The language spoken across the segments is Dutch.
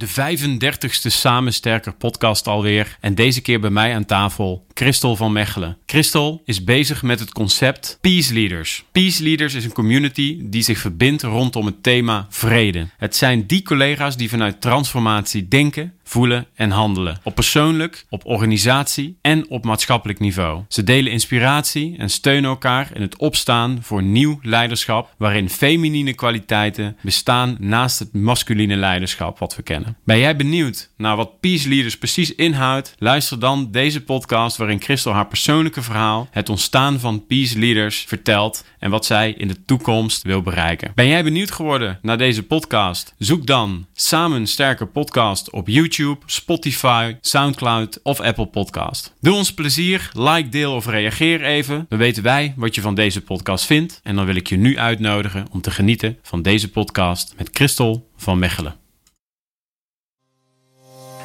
De 35ste Samen Sterker podcast alweer. En deze keer bij mij aan tafel Christel van Mechelen. Christel is bezig met het concept Peace Leaders. Peace Leaders is een community die zich verbindt rondom het thema vrede. Het zijn die collega's die vanuit transformatie denken, voelen en handelen. Op persoonlijk, op organisatie en op maatschappelijk niveau. Ze delen inspiratie en steunen elkaar in het opstaan voor nieuw leiderschap waarin feminine kwaliteiten bestaan naast het masculine leiderschap wat we kennen. Ben jij benieuwd naar wat Peace Leaders precies inhoudt? Luister dan deze podcast waarin Christel haar persoonlijke verhaal, het ontstaan van Peace Leaders vertelt en wat zij in de toekomst wil bereiken. Ben jij benieuwd geworden naar deze podcast? Zoek dan Samen Sterker Podcast op YouTube, Spotify, Soundcloud of Apple Podcast. Doe ons plezier, like, deel of reageer even. Dan weten wij wat je van deze podcast vindt en dan wil ik je nu uitnodigen om te genieten van deze podcast met Christel van Mechelen.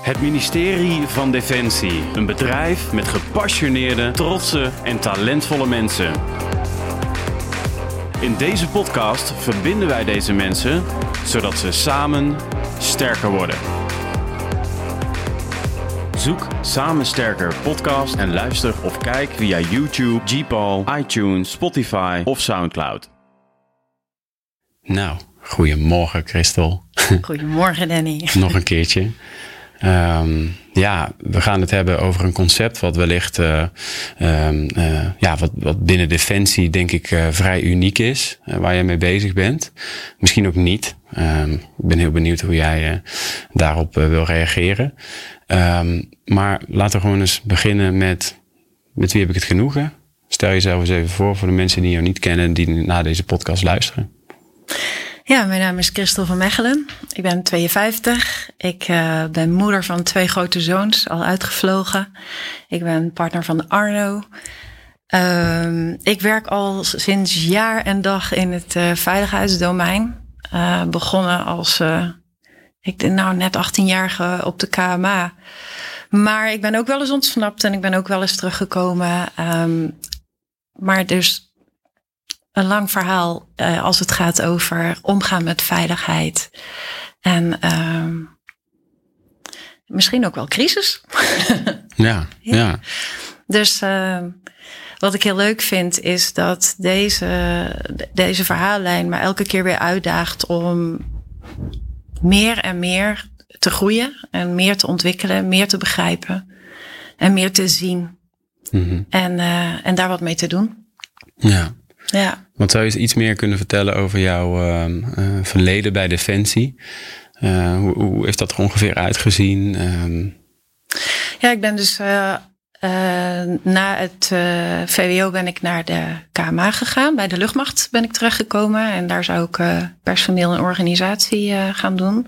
Het ministerie van Defensie. Een bedrijf met gepassioneerde, trotse en talentvolle mensen. In deze podcast verbinden wij deze mensen zodat ze samen sterker worden. Zoek Samen Sterker podcast en luister of kijk via YouTube, Gpal, iTunes, Spotify of Soundcloud. Nou, goedemorgen Christel. Goedemorgen Danny. Nog een keertje. Um, ja, we gaan het hebben over een concept wat wellicht uh, um, uh, ja, wat, wat binnen Defensie denk ik uh, vrij uniek is, waar je mee bezig bent. Misschien ook niet. Um, ik ben heel benieuwd hoe jij daarop wil reageren. maar laten we gewoon eens beginnen met met wie heb ik het genoegen? Stel jezelf eens even voor voor de mensen die jou niet kennen, die naar deze podcast luisteren. Ja, mijn naam is Christel van Mechelen. Ik ben 52. Ik uh, ben moeder van twee grote zoons, al uitgevlogen. Ik ben partner van Arno. Uh, ik werk al sinds jaar en dag in het uh, veiligheidsdomein. Uh, begonnen als, ik nou net 18-jarige op de KMA. Maar ik ben ook wel eens ontsnapt en ik ben ook wel eens teruggekomen. Um, maar dus een lang verhaal uh, als het gaat over omgaan met veiligheid. En uh, misschien ook wel crisis. ja, ja, ja. Dus uh, wat ik heel leuk vind is dat deze, deze verhaallijn me elke keer weer uitdaagt om meer en meer te groeien en meer te ontwikkelen, meer te begrijpen en meer te zien. Mm -hmm. en, uh, en daar wat mee te doen. Ja. Ja. Want zou je eens iets meer kunnen vertellen over jouw uh, uh, verleden bij Defensie? Uh, hoe, hoe, heeft dat er ongeveer uitgezien? Um... Ja, ik ben dus na het VWO ben ik naar de KMA gegaan. Bij de luchtmacht ben ik terechtgekomen. En daar zou ik personeel en organisatie gaan doen.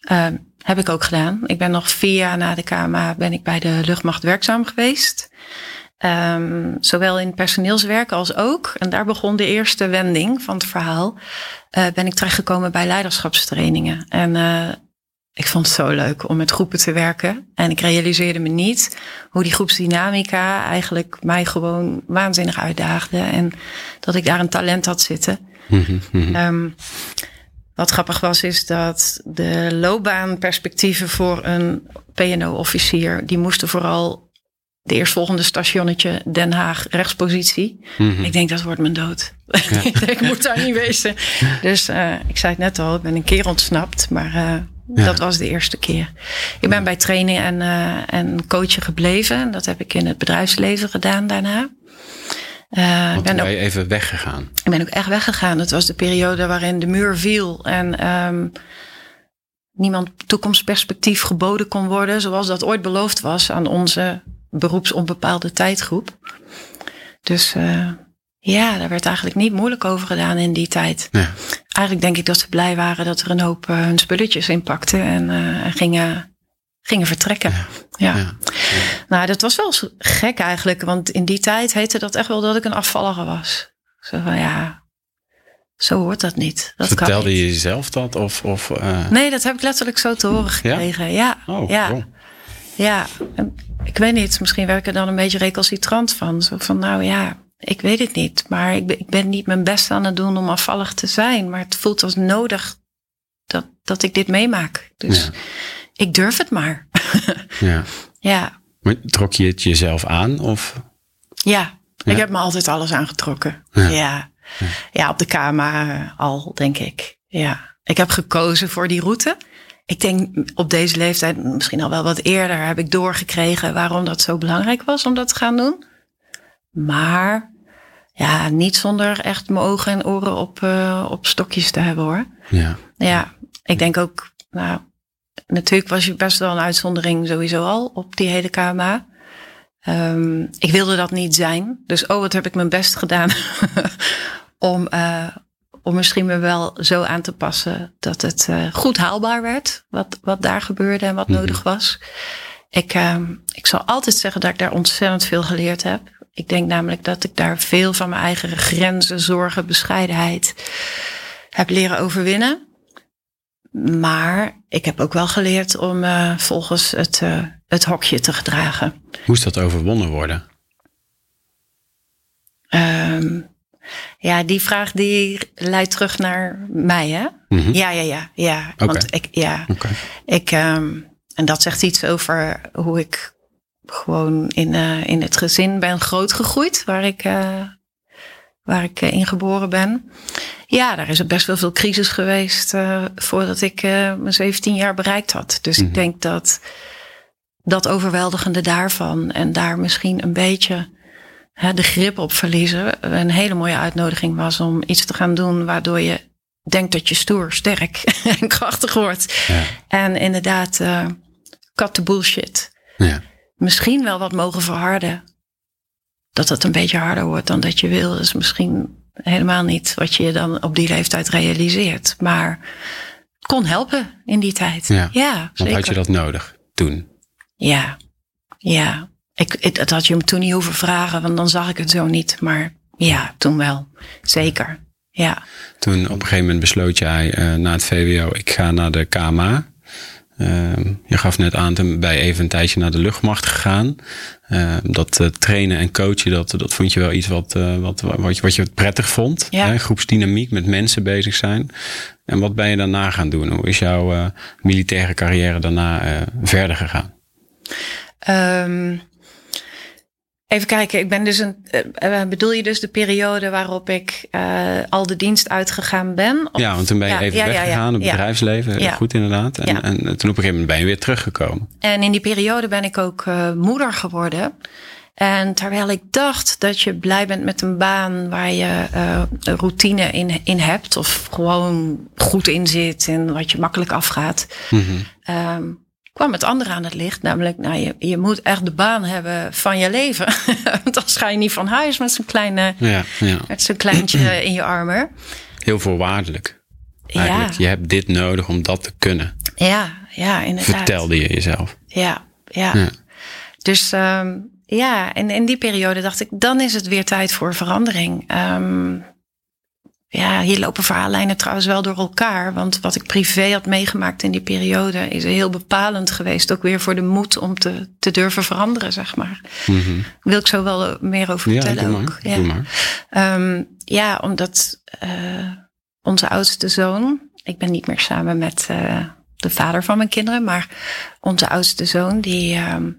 Ehm, heb ik ook gedaan. Ik ben nog vier jaar na de KMA ben ik bij de luchtmacht werkzaam geweest. Um, zowel in personeelswerk als ook, en daar begon de eerste wending van het verhaal, uh, ben ik terechtgekomen bij leiderschapstrainingen. En uh, ik vond het zo leuk om met groepen te werken. En ik realiseerde me niet hoe die groepsdynamica eigenlijk mij gewoon waanzinnig uitdaagde. En dat ik daar een talent had zitten. um, wat grappig was, is dat de loopbaanperspectieven voor een PNO-officier, die moesten vooral de eerstvolgende stationnetje Den Haag rechtspositie. Mm -hmm. Ik denk dat wordt mijn dood. Ja. ik moet daar niet wezen. Dus uh, ik zei het net al, ik ben een keer ontsnapt, maar uh, ja. dat was de eerste keer. Ik ben bij training en, uh, en coachen gebleven. Dat heb ik in het bedrijfsleven gedaan daarna. Uh, Want ben, ben je even weggegaan? Ik ben ook echt weggegaan. Het was de periode waarin de muur viel en um, niemand toekomstperspectief geboden kon worden, zoals dat ooit beloofd was aan onze beroepsonbepaalde tijdgroep. Dus uh, ja, daar werd eigenlijk niet moeilijk over gedaan in die tijd. Ja. Eigenlijk denk ik dat ze blij waren dat er een hoop uh, hun spulletjes inpakten en, uh, en gingen, gingen vertrekken. Ja. Ja. ja. Nou, dat was wel gek eigenlijk, want in die tijd heette dat echt wel dat ik een afvallige was. Zo van ja, zo hoort dat niet. Dat Vertelde kan niet. je jezelf dat? Of, of, Nee, dat heb ik letterlijk zo te horen gekregen. Ja, ja. Oh, ja. Cool. Ja, ik weet niet. Misschien werk ik er dan een beetje recalcitrant van. Zo van, nou ja, ik weet het niet. Maar ik ben, ik ben niet mijn best aan het doen om afvallig te zijn. Maar het voelt als nodig dat, dat ik dit meemaak. Dus ik durf het maar. Ja. ja. Maar trok je het jezelf aan? Of? Ja, Ja? ik heb me altijd alles aangetrokken. Ja. Ja. Op de KMA al, denk ik. Ja. Ik heb gekozen voor die route. Ik denk op deze leeftijd, misschien al wel wat eerder, heb ik doorgekregen waarom dat zo belangrijk was om dat te gaan doen. Maar ja, niet zonder echt mijn ogen en oren op, eh, op stokjes te hebben hoor. Ja. Ja, ik denk ook, nou, natuurlijk was je best wel een uitzondering sowieso al op die hele KMA. Ehm, ik wilde dat niet zijn. Dus oh, wat heb ik mijn best gedaan om, eh, om misschien me wel zo aan te passen dat het eh, goed haalbaar werd. Wat, wat daar gebeurde en wat Mhm. nodig was. Ik, ehm, ik zal altijd zeggen dat ik daar ontzettend veel geleerd heb. Ik denk namelijk dat ik daar veel van mijn eigen grenzen, zorgen, bescheidenheid heb leren overwinnen. Maar ik heb ook wel geleerd om eh, volgens het, eh, het hokje te gedragen. Moest dat overwonnen worden? Ehm, ja, die vraag die leidt terug naar mij, hè? Mhm. Ja, ja, ja, ja. Oké. Want ik, ja, ik, ehm, en dat zegt iets over hoe ik gewoon in, eh, in het gezin ben grootgegroeid, waar ik, eh, waar ik eh, in geboren ben. Ja, daar is er best wel veel crisis geweest voordat ik mijn 17 jaar bereikt had. Dus Mhm. ik denk dat dat overweldigende daarvan en daar misschien een beetje de grip op verliezen een hele mooie uitnodiging was om iets te gaan doen waardoor je denkt dat je stoer, sterk en krachtig wordt. Ja. En inderdaad, eh cut the bullshit. Ja. Misschien wel wat mogen verharden. Dat het een beetje harder wordt dan dat je wil, is misschien helemaal niet wat je dan op die leeftijd realiseert. Maar het kon helpen in die tijd. Ja. ja Want zeker. had je dat nodig toen? Ja, ja. Ik, dat had je me toen niet hoeven vragen, want dan zag ik het zo niet. Maar ja, toen wel. Zeker. Ja. Toen op een gegeven moment besloot jij eh, na het VWO, ik ga naar de KMA. Ehm, je gaf net aan, toen bij even een tijdje naar de luchtmacht gegaan. Ehm, dat eh, trainen en coachen, dat, dat vond je wel iets wat, eh, wat, wat, je, wat je prettig vond. Ja. Hè? Groepsdynamiek, met mensen bezig zijn. En wat ben je daarna gaan doen? Hoe is jouw militaire carrière daarna verder gegaan? Ehm, even kijken, ik ben dus een. eh, eh, bedoel je dus de periode waarop ik eh, al de dienst uitgegaan ben? Of- Ja, want toen ben je Ja, even ja, ja, ja, weggegaan, het bedrijfsleven. Goed inderdaad. En, toen op een gegeven moment ben je weer teruggekomen. En in die periode ben ik ook moeder geworden. En terwijl ik dacht dat je blij bent met een baan waar je routine in, in hebt, of gewoon goed in zit en wat je makkelijk afgaat, Mhm. ehm, kwam het andere aan het licht. Namelijk, nou, je, je moet echt de baan hebben van je leven. Want anders ga je niet van huis met zo'n kleine, Ja, ja, met zo'n kleintje in je armen. heel voorwaardelijk. Ja, Eigenlijk. Je hebt dit nodig om dat te kunnen. ja, ja, inderdaad. Vertelde je jezelf. Ja, ja. Ja. Dus ehm, ja, en in die periode dacht ik, dan is het weer tijd voor verandering. Ehm, ja, hier lopen verhaallijnen trouwens wel door elkaar. Want wat ik privé had meegemaakt in die periode is heel bepalend geweest. Ook weer voor de moed om te, te durven veranderen, zeg maar. Mhm. Wil ik zo wel eh, meer over Ja, vertellen doe ook. Ja. Doe maar. Ehm, ja, omdat eh, onze oudste zoon, ik ben niet meer samen met eh, de vader van mijn kinderen, maar onze oudste zoon, die ehm,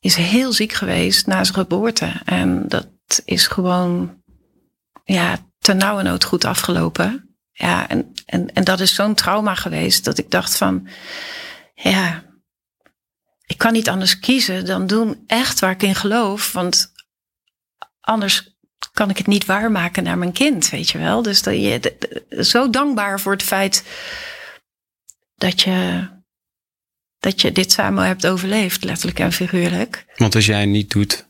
is heel ziek geweest na zijn geboorte. En dat is gewoon, ja, ternauwernood goed afgelopen. Ja, en, en, en dat is zo'n trauma geweest dat ik dacht van, ja, ik kan niet anders kiezen dan doen echt waar ik in geloof. Want anders kan ik het niet waarmaken naar mijn kind, weet je wel. Dus dat je, zo dankbaar voor het feit dat je, dat je dit samen hebt overleefd, letterlijk en figuurlijk. Want als jij niet doet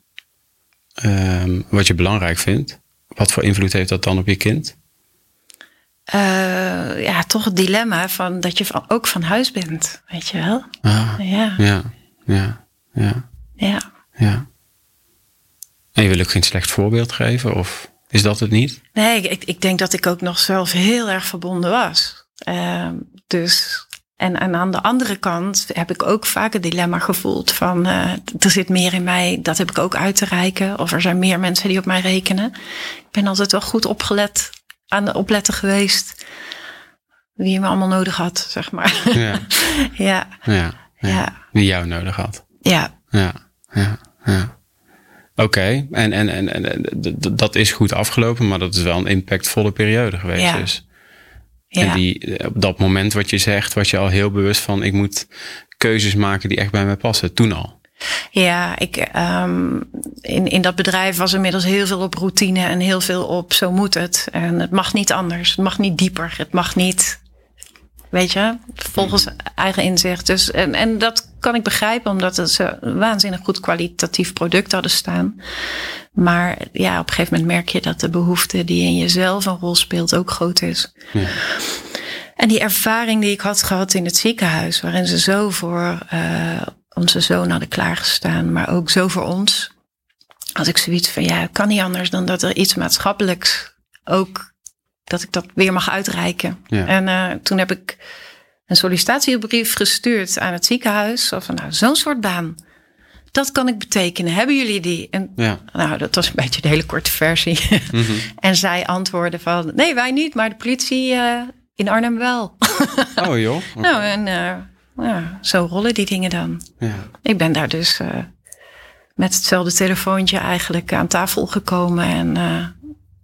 ehm, wat je belangrijk vindt, wat voor invloed heeft dat dan op je kind? Eh, ja, toch het dilemma van dat je van, ook van huis bent, weet je wel. Ah, Ja, ja, ja, ja, ja. ja. En je wil ook geen slecht voorbeeld geven, of is dat het niet? Nee, ik, ik denk dat ik ook nog zelf heel erg verbonden was. Ehm, dus, en, en aan de andere kant heb ik ook vaak het dilemma gevoeld van eh, er zit meer in mij, dat heb ik ook uit te reiken. Of er zijn meer mensen die op mij rekenen. Ik ben altijd wel goed opgelet, aan de opletten geweest wie me allemaal nodig had, zeg maar. Ja, ja, ja. Ja. Wie jou nodig had. Ja. Ja, ja, ja. Oké, en, en, en, en dat is goed afgelopen, maar dat is wel een impactvolle periode geweest. Ja. Dus. Ja. En die, op dat moment wat je zegt, was je al heel bewust van: ik moet keuzes maken die echt bij mij passen. Toen al. Ja, ik, ehm, in, in dat bedrijf was inmiddels heel veel op routine en heel veel op zo moet het. En het mag niet anders. Het mag niet dieper. Het mag niet, weet je, volgens eigen inzicht. Dus, en, en dat kan ik begrijpen, omdat ze een waanzinnig goed kwalitatief product hadden staan. Maar ja, op een gegeven moment merk je dat de behoefte die in jezelf een rol speelt ook groot is. Ja. En die ervaring die ik had gehad in het ziekenhuis, waarin ze zo voor eh, onze zoon hadden klaargestaan, maar ook zo voor ons, had ik zoiets van ja, het kan niet anders dan dat er iets maatschappelijks ook, dat ik dat weer mag uitreiken. Ja. En eh, toen heb ik een sollicitatiebrief gestuurd aan het ziekenhuis, zo van nou, zo'n soort baan. Dat kan ik betekenen. Hebben jullie die? En Ja. nou, dat was een beetje de hele korte versie. Mhm. en zij antwoordde van, nee, wij niet, maar de politie eh, in Arnhem wel. Oh joh. Nou, en eh, ja, zo rollen die dingen dan. Ja. Ik ben daar dus met hetzelfde telefoontje eigenlijk aan tafel gekomen. En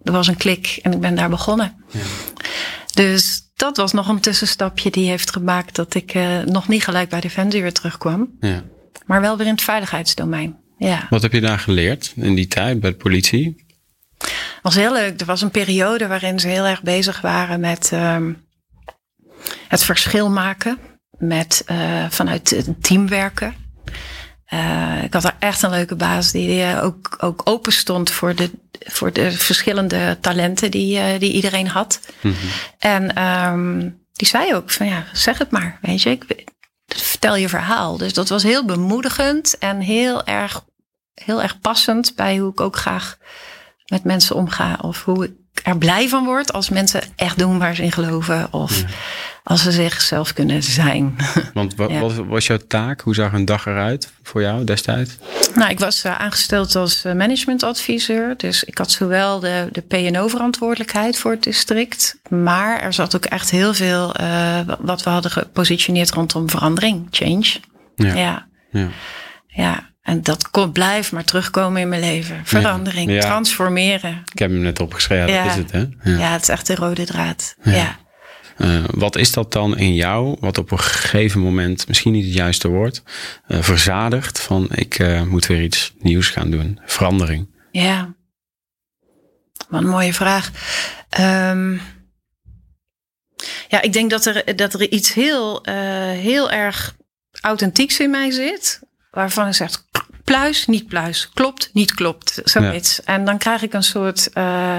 er was een klik en ik ben daar begonnen. Ja. Dus dat was nog een tussenstapje die heeft gemaakt dat ik eh, nog niet gelijk bij Defensie weer terugkwam. Ja. Maar wel weer in het veiligheidsdomein. Ja, Wat heb je daar geleerd in die tijd bij de politie? was heel leuk. Er was een periode waarin ze heel erg bezig waren met ehm, het verschil maken. Met eh, vanuit het team werken. Eh, ik had daar echt een leuke baas die eh, ook, ook open stond voor de, voor de verschillende talenten die, eh, die iedereen had. Mhm. En ehm, die zei ook van ja, zeg het maar, weet je. Ik, vertel je verhaal. Dus dat was heel bemoedigend en heel erg, heel erg passend bij hoe ik ook graag met mensen omga. Of hoe ik er blij van word als mensen echt doen waar ze in geloven. Of als ze zichzelf kunnen zijn. Want wat, Ja. wat was jouw taak? Hoe zag een dag eruit voor jou destijds? Nou, ik was eh, aangesteld als eh, managementadviseur. Dus ik had zowel de, de P&O-verantwoordelijkheid voor het district. Maar er zat ook echt heel veel eh, wat we hadden gepositioneerd rondom verandering, change. Ja. Ja, Ja. En dat kon, blijft maar terugkomen in mijn leven. Verandering, Ja. transformeren. Ik heb hem net opgeschreven. Ja. Dat is het, hè? Ja. Ja. het is echt de rode draad. Ja. Eh, wat is dat dan in jou, wat op een gegeven moment, misschien niet het juiste woord, eh, verzadigt van ik eh, moet weer iets nieuws gaan doen, verandering? Ja. Wat een mooie vraag. Ehm, ja, ik denk dat er, dat er iets heel, heel erg authentieks in mij zit. Waarvan ik zeg, pluis, niet pluis. Klopt, niet klopt. Zoiets. En dan krijg ik een soort eh,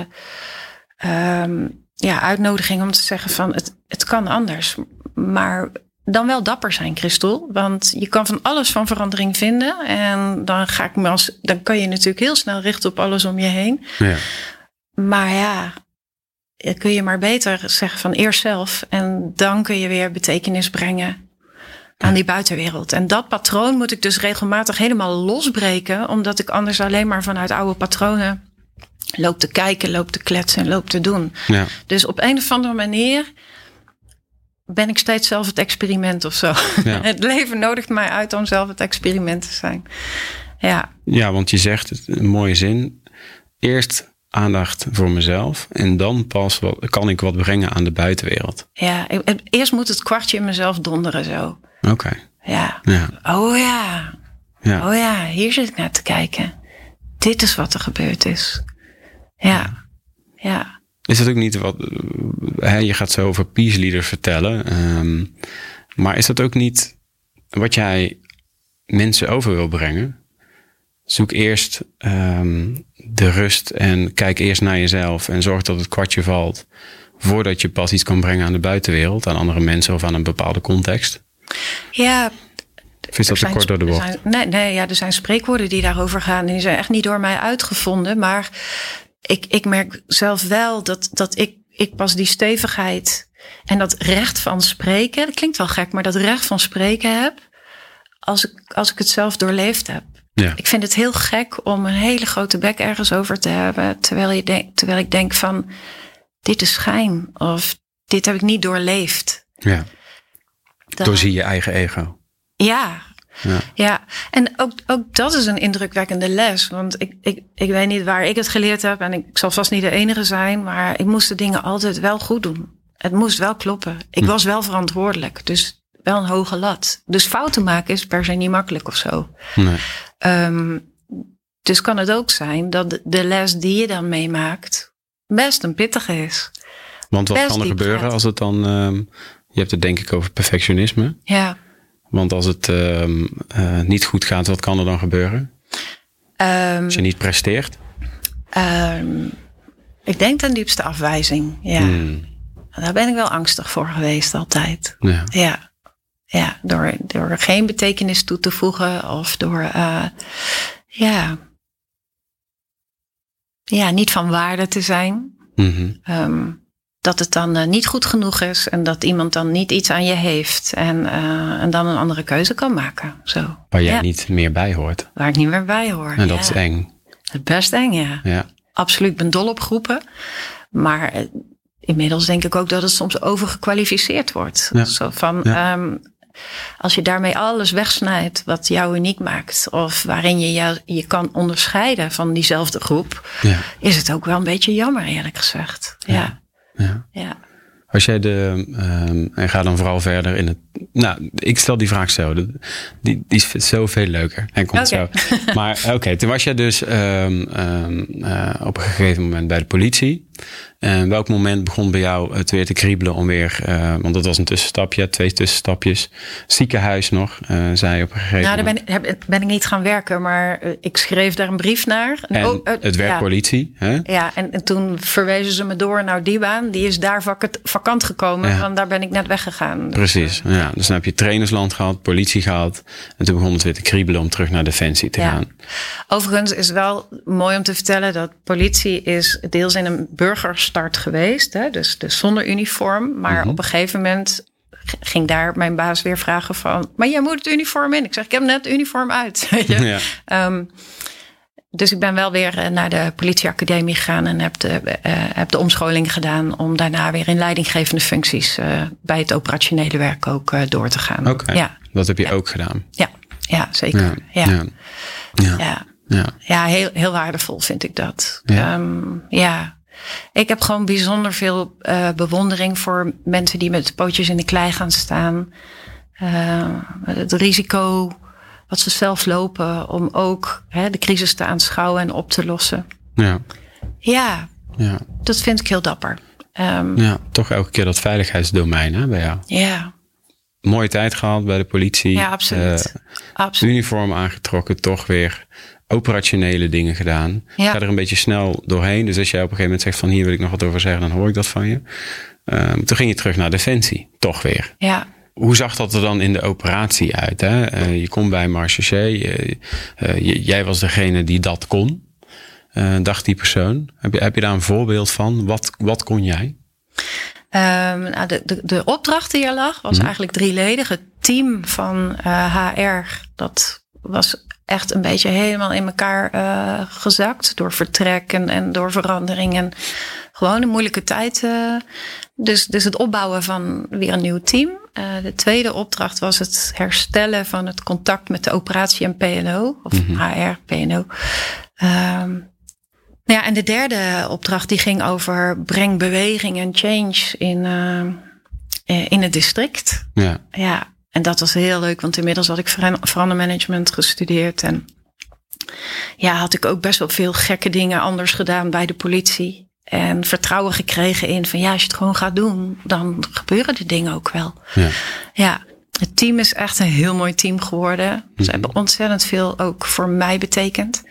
ehm, ja, uitnodiging om te zeggen van het, het kan anders. Maar dan wel dapper zijn, Christel. Want je kan van alles van verandering vinden. En dan, ga ik me als, dan kan je natuurlijk heel snel richten op alles om je heen. Ja. Maar ja, kun je maar beter zeggen van eerst zelf. En dan kun je weer betekenis brengen aan die buitenwereld. En dat patroon moet ik dus regelmatig helemaal losbreken. Omdat ik anders alleen maar vanuit oude patronen loop te kijken, loop te kletsen en loop te doen. Ja. Dus op een of andere manier ben ik steeds zelf het experiment of zo. Ja. Het leven nodigt mij uit om zelf het experiment te zijn. Ja, ja, want je zegt het, een mooie zin. Eerst aandacht voor mezelf en dan pas wat, kan ik wat brengen aan de buitenwereld. ja. Ik- Eerst moet het kwartje in mezelf donderen zo. Oké. Ja. Ja. Oh ja. Ja. Oh ja, hier zit ik naar te kijken. Dit is wat er gebeurd is. Ja. Ja. Is dat ook niet wat. Hè, je gaat zo over peace leaders vertellen. ehm, maar is dat ook niet wat jij mensen over wil brengen? Zoek eerst ehm, de rust en kijk eerst naar jezelf en zorg dat het kwartje valt. Voordat je pas iets kan brengen aan de buitenwereld, aan andere mensen of aan een bepaalde context. Ja, Of is dat te zijn- kort door de er bocht? zijn- nee, nee, ja, er zijn spreekwoorden die daarover gaan. En die zijn echt niet door mij uitgevonden. Maar ik, ik merk zelf wel dat, dat ik, ik pas die stevigheid en dat recht van spreken. Dat klinkt wel gek, maar dat recht van spreken heb. Als ik, als ik het zelf doorleefd heb. Ja. Ik vind het heel gek om een hele grote bek ergens over te hebben. Terwijl, je denk, terwijl ik denk van, dit is schijn. Of dit heb ik niet doorleefd. ja. Dan- Doorzie je eigen ego. Ja. Ja. ja, en ook, ook dat is een indrukwekkende les. Want ik, ik, ik weet niet waar ik het geleerd heb. En ik zal vast niet de enige zijn. Maar ik moest de dingen altijd wel goed doen. Het moest wel kloppen. Ik hm. was wel verantwoordelijk. Dus wel een hoge lat. Dus fouten maken is per se niet makkelijk of zo. Nee. Um, dus kan het ook zijn dat de les die je dan meemaakt best een pittige is. Want wat kan er gebeuren als het dan. Um, je hebt het denk ik over perfectionisme. Ja. Want als het um, uh, niet goed gaat, wat kan er dan gebeuren? Um, als je niet presteert? ik denk ten diepste afwijzing. Ja. Hmm. Daar ben ik wel angstig voor geweest altijd. Ja. ja. ja. door, door geen betekenis toe te voegen of door. Uh, ja ja, niet van waarde te zijn. Mhm. Ehm, dat het dan eh, niet goed genoeg is en dat iemand dan niet iets aan je heeft en, uh, en dan een andere keuze kan maken. Zo. Waar jij niet meer bij hoort. Waar ik niet meer bij hoor. En dat is eng. Het best eng, ja. ja. Absoluut, ik ben dol op groepen. Maar eh, inmiddels denk ik ook dat het soms overgekwalificeerd wordt. Zo van, ehm, als je daarmee alles wegsnijdt wat jou uniek maakt, of waarin je je, je kan onderscheiden van diezelfde groep, ja. is het ook wel een beetje jammer, eerlijk gezegd. Ja. ja. Ja. Als jij de, um, en ga dan vooral verder in het. Nou, ik stel die vraag zo. Die, die is zo veel leuker. En komt zo. Maar oké, toen was jij dus um, um, uh, op een gegeven moment bij de politie. En welk moment begon bij jou het weer te kriebelen om weer, uh, want dat was een tussenstapje, twee tussenstapjes. Ziekenhuis nog, uh, zei je op een gegeven moment. Nou, daar ben, ben, ik niet gaan werken, maar ik schreef daar een brief naar. En oh, het werd ja. politie. Hè? Ja, en, en, toen verwezen ze me door naar die baan. Die is daar vak vakant gekomen, ja. want daar ben ik net weggegaan. Dus, Precies, ja. Dus dan heb je trainersland gehad, politie gehad. En toen begon het weer te kriebelen om terug naar Defensie te gaan. Overigens is wel mooi om te vertellen dat politie is deels in een burgerstart geweest. Hè? Dus, dus zonder uniform. Maar mhm. op een gegeven moment ging daar mijn baas weer vragen van... maar jij moet het uniform in. Ik zeg, ik heb net het uniform uit. ja. um, dus ik ben wel weer eh, naar de politieacademie gegaan... en heb de, uh, heb de omscholing gedaan... om daarna weer in leidinggevende functies... Uh, bij het operationele werk ook door te gaan. Oké, ja. dat heb je ook gedaan. Ja, ja zeker. Ja. Ja. ja. ja. ja. heel, heel waardevol vind ik dat. Ja. Um, ja. Ik heb gewoon bijzonder veel uh, bewondering voor mensen die met pootjes in de klei gaan staan. Uh, het risico wat ze zelf lopen om ook hè, de crisis te aanschouwen en op te lossen. Ja. Ja, ja. dat vind ik heel dapper. Um, ja, toch elke keer dat veiligheidsdomein hè, bij jou. Ja. Mooie tijd gehad bij de politie. Ja, absoluut. Uh, absoluut. Uniform aangetrokken, toch weer operationele dingen gedaan. Ja. Ga er een beetje snel doorheen. Dus als jij op een gegeven moment zegt van hier wil ik nog wat over zeggen, dan hoor ik dat van je. Um, toen ging je terug naar Defensie, toch weer. Ja. Hoe zag dat er dan in de operatie uit? Hè? Uh, je komt bij Marche uh, jij was degene die dat kon, uh, dacht die persoon. Heb je, heb je daar een voorbeeld van? Wat, wat kon jij? Um, nou, de, de, de opdracht die er lag was mm. eigenlijk drieledig. Het team van HR, dat was echt een beetje helemaal in elkaar uh, gezakt. Door vertrek en, en door verandering. En gewoon een moeilijke tijd. Uh, dus, dus het opbouwen van weer een nieuw team. Uh, de tweede opdracht was het herstellen van het contact met de operatie en PNO. Of mm -hmm. HR, PNO. Um, ja, en de derde opdracht die ging over breng beweging en change in, in het district. Ja. ja, en dat was heel leuk, want inmiddels had ik verandermanagement gestudeerd. En ja, had ik ook best wel veel gekke dingen anders gedaan bij de politie. En vertrouwen gekregen in van ja, als je het gewoon gaat doen, dan gebeuren de dingen ook wel. Ja. ja. Het team is echt een heel mooi team geworden. Ze mhm. hebben ontzettend veel ook voor mij betekend.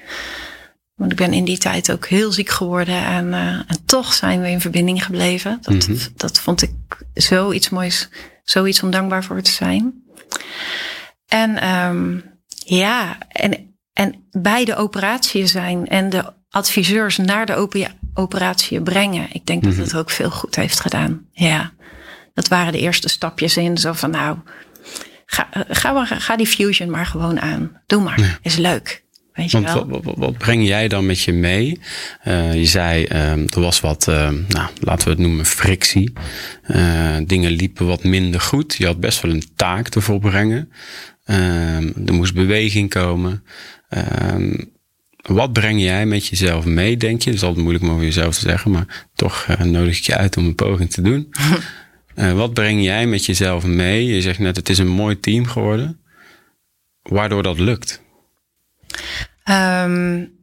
Want ik ben in die tijd ook heel ziek geworden. En, uh, en toch zijn we in verbinding gebleven. Dat, mm dat vond ik zoiets moois zoiets om dankbaar voor te zijn. En um, ja, en, en bij de operatie zijn en de adviseurs naar de operatie brengen. Ik denk dat mhm. het ook veel goed heeft gedaan. Ja, dat waren de eerste stapjes in. Zo van nou, ga, ga, ga die fusion maar gewoon aan. Doe maar, is leuk. Want wat, wat, breng jij dan met je mee? Uh, je zei, uh, er was wat, uh, nou, laten we het noemen, frictie. Uh, dingen liepen wat minder goed. Je had best wel een taak ervoor brengen. Ehm, er moest beweging komen. Ehm, wat breng jij met jezelf mee, denk je? Het is altijd moeilijk om over jezelf te zeggen, maar toch uh, nodig ik je uit om een poging te doen. wat breng jij met jezelf mee? Je zegt net, het is een mooi team geworden. Waardoor dat lukt? Um,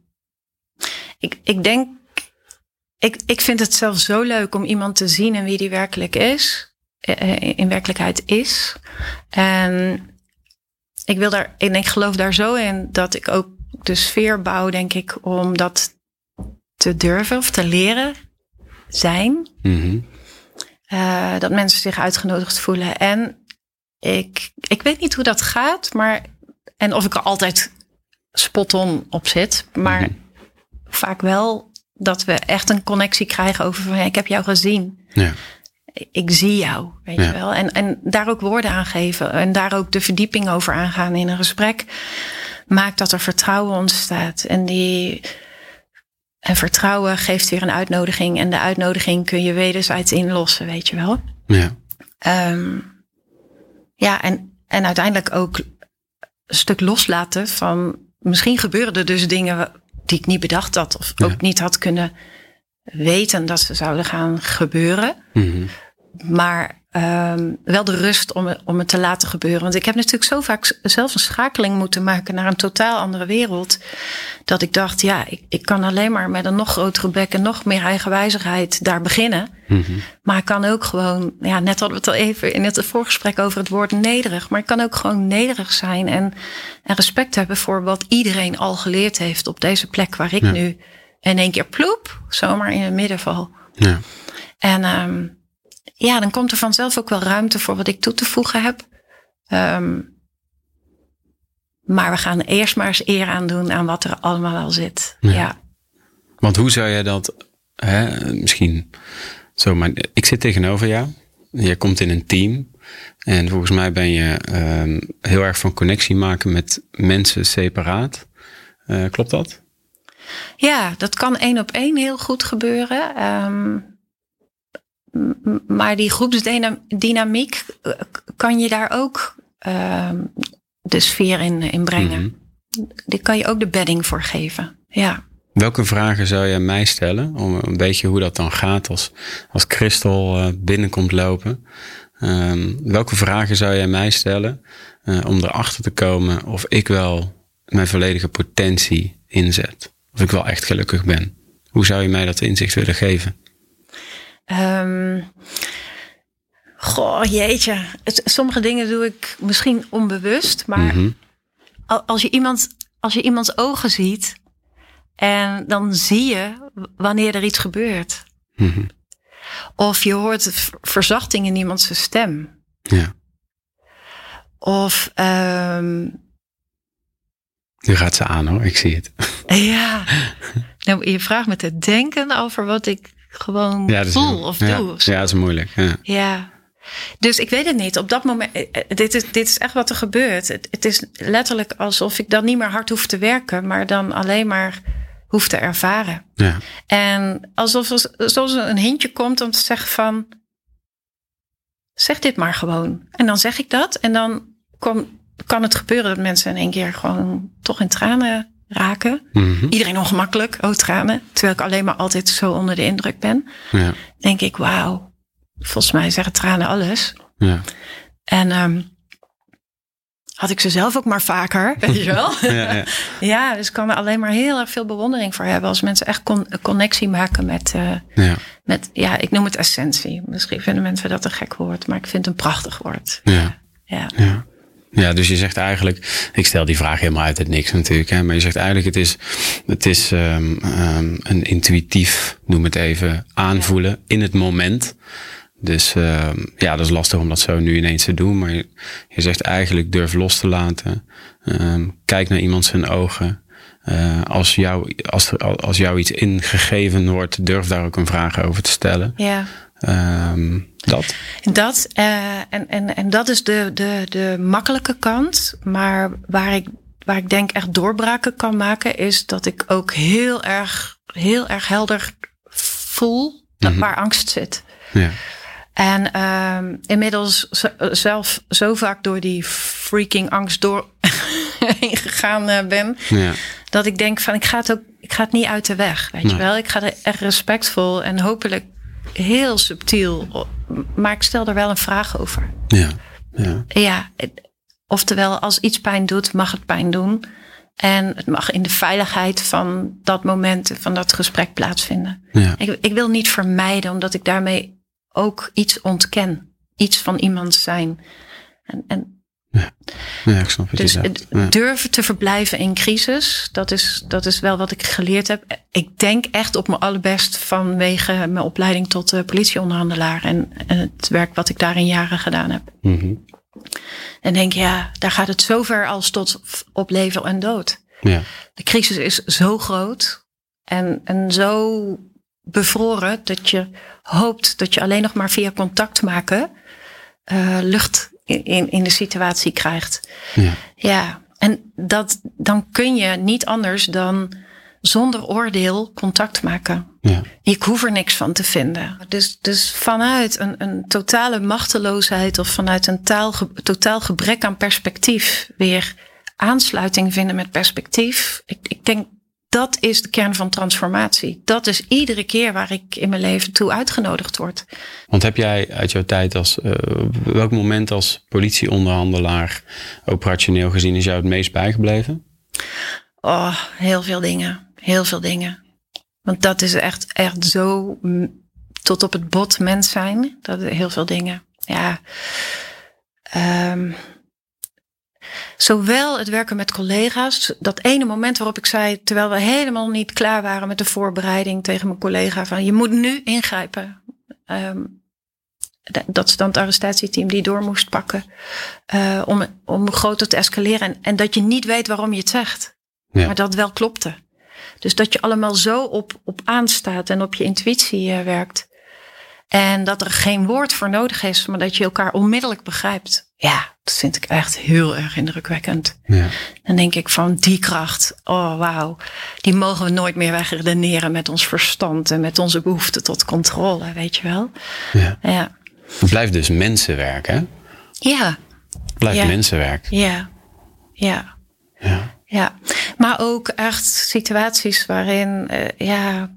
ik, ik denk, ik, ik vind het zelf zo leuk om iemand te zien en wie die werkelijk is. In werkelijkheid is. En ik wil daar, en ik geloof daar zo in dat ik ook de sfeer bouw, denk ik, om dat te durven of te leren zijn. Mm uh, dat mensen zich uitgenodigd voelen. En ik, ik weet niet hoe dat gaat, maar. En of ik er altijd spot on op zit. Maar mm -hmm. vaak wel dat we echt een connectie krijgen over van ik heb jou gezien. Ja. Ik zie jou, weet ja. je wel. En, en daar ook woorden aan geven. En daar ook de verdieping over aangaan in een gesprek. Maakt dat er vertrouwen ontstaat. En die. En vertrouwen geeft weer een uitnodiging. En de uitnodiging kun je wederzijds inlossen, weet je wel. Ja. Um, ja, en, en uiteindelijk ook een stuk loslaten van. Misschien gebeuren er dus dingen die ik niet bedacht had. Of ja. ook niet had kunnen weten dat ze zouden gaan gebeuren. Mm -hmm. Maar um, wel de rust om, om het te laten gebeuren. Want ik heb natuurlijk zo vaak zelf een schakeling moeten maken naar een totaal andere wereld. Dat ik dacht, ja, ik, ik kan alleen maar met een nog grotere bek en nog meer eigenwijzigheid daar beginnen. Mm -hmm. Maar ik kan ook gewoon, ja, net hadden we het al even in het voorgesprek over het woord nederig. Maar ik kan ook gewoon nederig zijn en, en respect hebben voor wat iedereen al geleerd heeft op deze plek waar ik ja. nu in één keer ploep, zomaar in het midden val. Ja. En um, ja, dan komt er vanzelf ook wel ruimte voor wat ik toe te voegen heb. Um, maar we gaan eerst maar eens eer aan doen aan wat er allemaal al zit. Ja. ja. Want hoe zou jij dat, hè, misschien zo, maar ik zit tegenover jou. Je komt in een team. En volgens mij ben je um, heel erg van connectie maken met mensen separaat. Uh, klopt dat? Ja, dat kan één op één heel goed gebeuren. Um, maar die groepsdynamiek, eh, kan je daar ook uh, de sfeer in, in brengen. Mm -hmm. Daar kan je ook de bedding voor geven. Ja. Welke vragen zou je mij stellen? Om een beetje hoe dat dan gaat als, als Christel uh, binnenkomt lopen. Um, welke vragen zou jij mij stellen uh, om erachter te komen of ik wel mijn volledige potentie inzet? Of ik wel echt gelukkig ben? Hoe zou je mij dat inzicht willen geven? Um, goh, jeetje. Het, sommige dingen doe ik misschien onbewust. Maar mm -hmm. als, je iemand, als je iemands ogen ziet. En dan zie je wanneer er iets gebeurt. Mm -hmm. Of je hoort verzachting in iemands stem. Ja. Of. Um, nu gaat ze aan hoor, ik zie het. Ja. Nou, je vraagt me te denken over wat ik gewoon ja, voel of ja, doe. Of ja, dat is moeilijk. Ja. ja. Dus ik weet het niet. Op dat moment, eh, eh, dit is, dit is echt wat er gebeurt. Het, het is letterlijk alsof ik dan niet meer hard hoef te werken, maar dan alleen maar hoef te ervaren. Ja. En alsof er zoals een hintje komt om te zeggen van, zeg dit maar gewoon. En dan zeg ik dat en dan kom, kan het gebeuren dat mensen in één keer gewoon toch in tranen raken. Mm-hmm. Iedereen ongemakkelijk, oh tranen. Terwijl ik alleen maar altijd zo onder de indruk ben. Ja. Denk ik, wauw, volgens mij zeggen tranen alles. Ja. En um, had ik ze zelf ook maar vaker, weet je wel? ja, ja. ja, dus ik kan er alleen maar heel erg veel bewondering voor hebben als mensen echt con- connectie maken met, uh, ja. met, ja, ik noem het essentie. Misschien vinden mensen dat een gek woord, maar ik vind het een prachtig woord. Ja. ja. Ja. Dus je zegt eigenlijk, ik stel die vraag helemaal uit het niks natuurlijk, hè, maar je zegt eigenlijk het is, het is um, um, een intuïtief, noem het even, aanvoelen in het moment. Dus uh, ja, dat is lastig om dat zo nu ineens te doen, maar je, je zegt eigenlijk durf los te laten, kijk naar iemand zijn ogen. Uh, als, jou, als, als jou iets ingegeven wordt, durf daar ook een vraag over te stellen. Ja. Um, dat. Dat, uh, en, en, en dat is de, de, de makkelijke kant. Maar waar ik, waar ik denk echt doorbraken kan maken, is dat ik ook heel erg, heel erg helder voel dat mm -hmm. waar angst zit. Ja. En uh, inmiddels zelf zo vaak door die freaking angst door heen gegaan eh, ben. Ja. Dat ik denk van ik ga het ook, ik ga het niet uit de weg. Weet Nee. je wel? Ik ga er echt respectvol en hopelijk heel subtiel. Maar ik stel er wel een vraag over. Ja. Ja. Ja, oftewel, als iets pijn doet, mag het pijn doen. En het mag in de veiligheid van dat moment, van dat gesprek plaatsvinden. Ja. Ik, ik wil niet vermijden, omdat ik daarmee ook iets ontken. Iets van iemand zijn. En, en Ja, ik snap wat dus. Ja. durven te verblijven in crisis, dat is, dat is wel wat ik geleerd heb. Ik denk echt op mijn allerbest vanwege mijn opleiding tot eh, politieonderhandelaar. En, en het werk wat ik daar in jaren gedaan heb. Mhm. En denk, ja, daar gaat het zover als tot op leven en dood. Ja. De crisis is zo groot en, en zo bevroren dat je hoopt dat je alleen nog maar via contact maken eh, lucht in, in, de situatie krijgt. Ja. Ja, en dat, dan kun je niet anders dan zonder oordeel contact maken. Ja. Ik hoef er niks van te vinden. Dus, dus vanuit een, een totale machteloosheid of vanuit een taal, totaal gebrek aan perspectief weer aansluiting vinden met perspectief. Ik, ik denk dat is de kern van transformatie. Dat is iedere keer waar ik in mijn leven toe uitgenodigd word. Want heb jij uit jouw tijd als, eh, welk moment als politieonderhandelaar operationeel gezien is jou het meest bijgebleven? Oh, heel veel dingen. Heel veel dingen. Want dat is echt, echt zo tot op het bot mens zijn. Dat is heel veel dingen. Ja. Ehm, zowel het werken met collega's. Dat ene moment waarop ik zei, terwijl we helemaal niet klaar waren met de voorbereiding tegen mijn collega. Van je moet nu ingrijpen. D- dat is dan het arrestatieteam die door moest pakken. eh, om, om groter te escaleren. En, en dat je niet weet waarom je het zegt. Ja. Maar dat wel klopte. Dus dat je allemaal zo op, op aanstaat en op je intuïtie eh, werkt. En dat er geen woord voor nodig is, maar dat je elkaar onmiddellijk begrijpt. Ja, dat vind ik echt heel erg indrukwekkend. Ja. Dan denk ik van die kracht, oh wauw, die mogen we nooit meer wegredeneren met ons verstand en met onze behoefte tot controle, weet je wel. ja. Ja, Het blijft dus mensenwerk, hè? ja, Het blijft Ja. mensenwerk. ja, ja. Ja. Ja, maar ook echt situaties waarin eh, ja,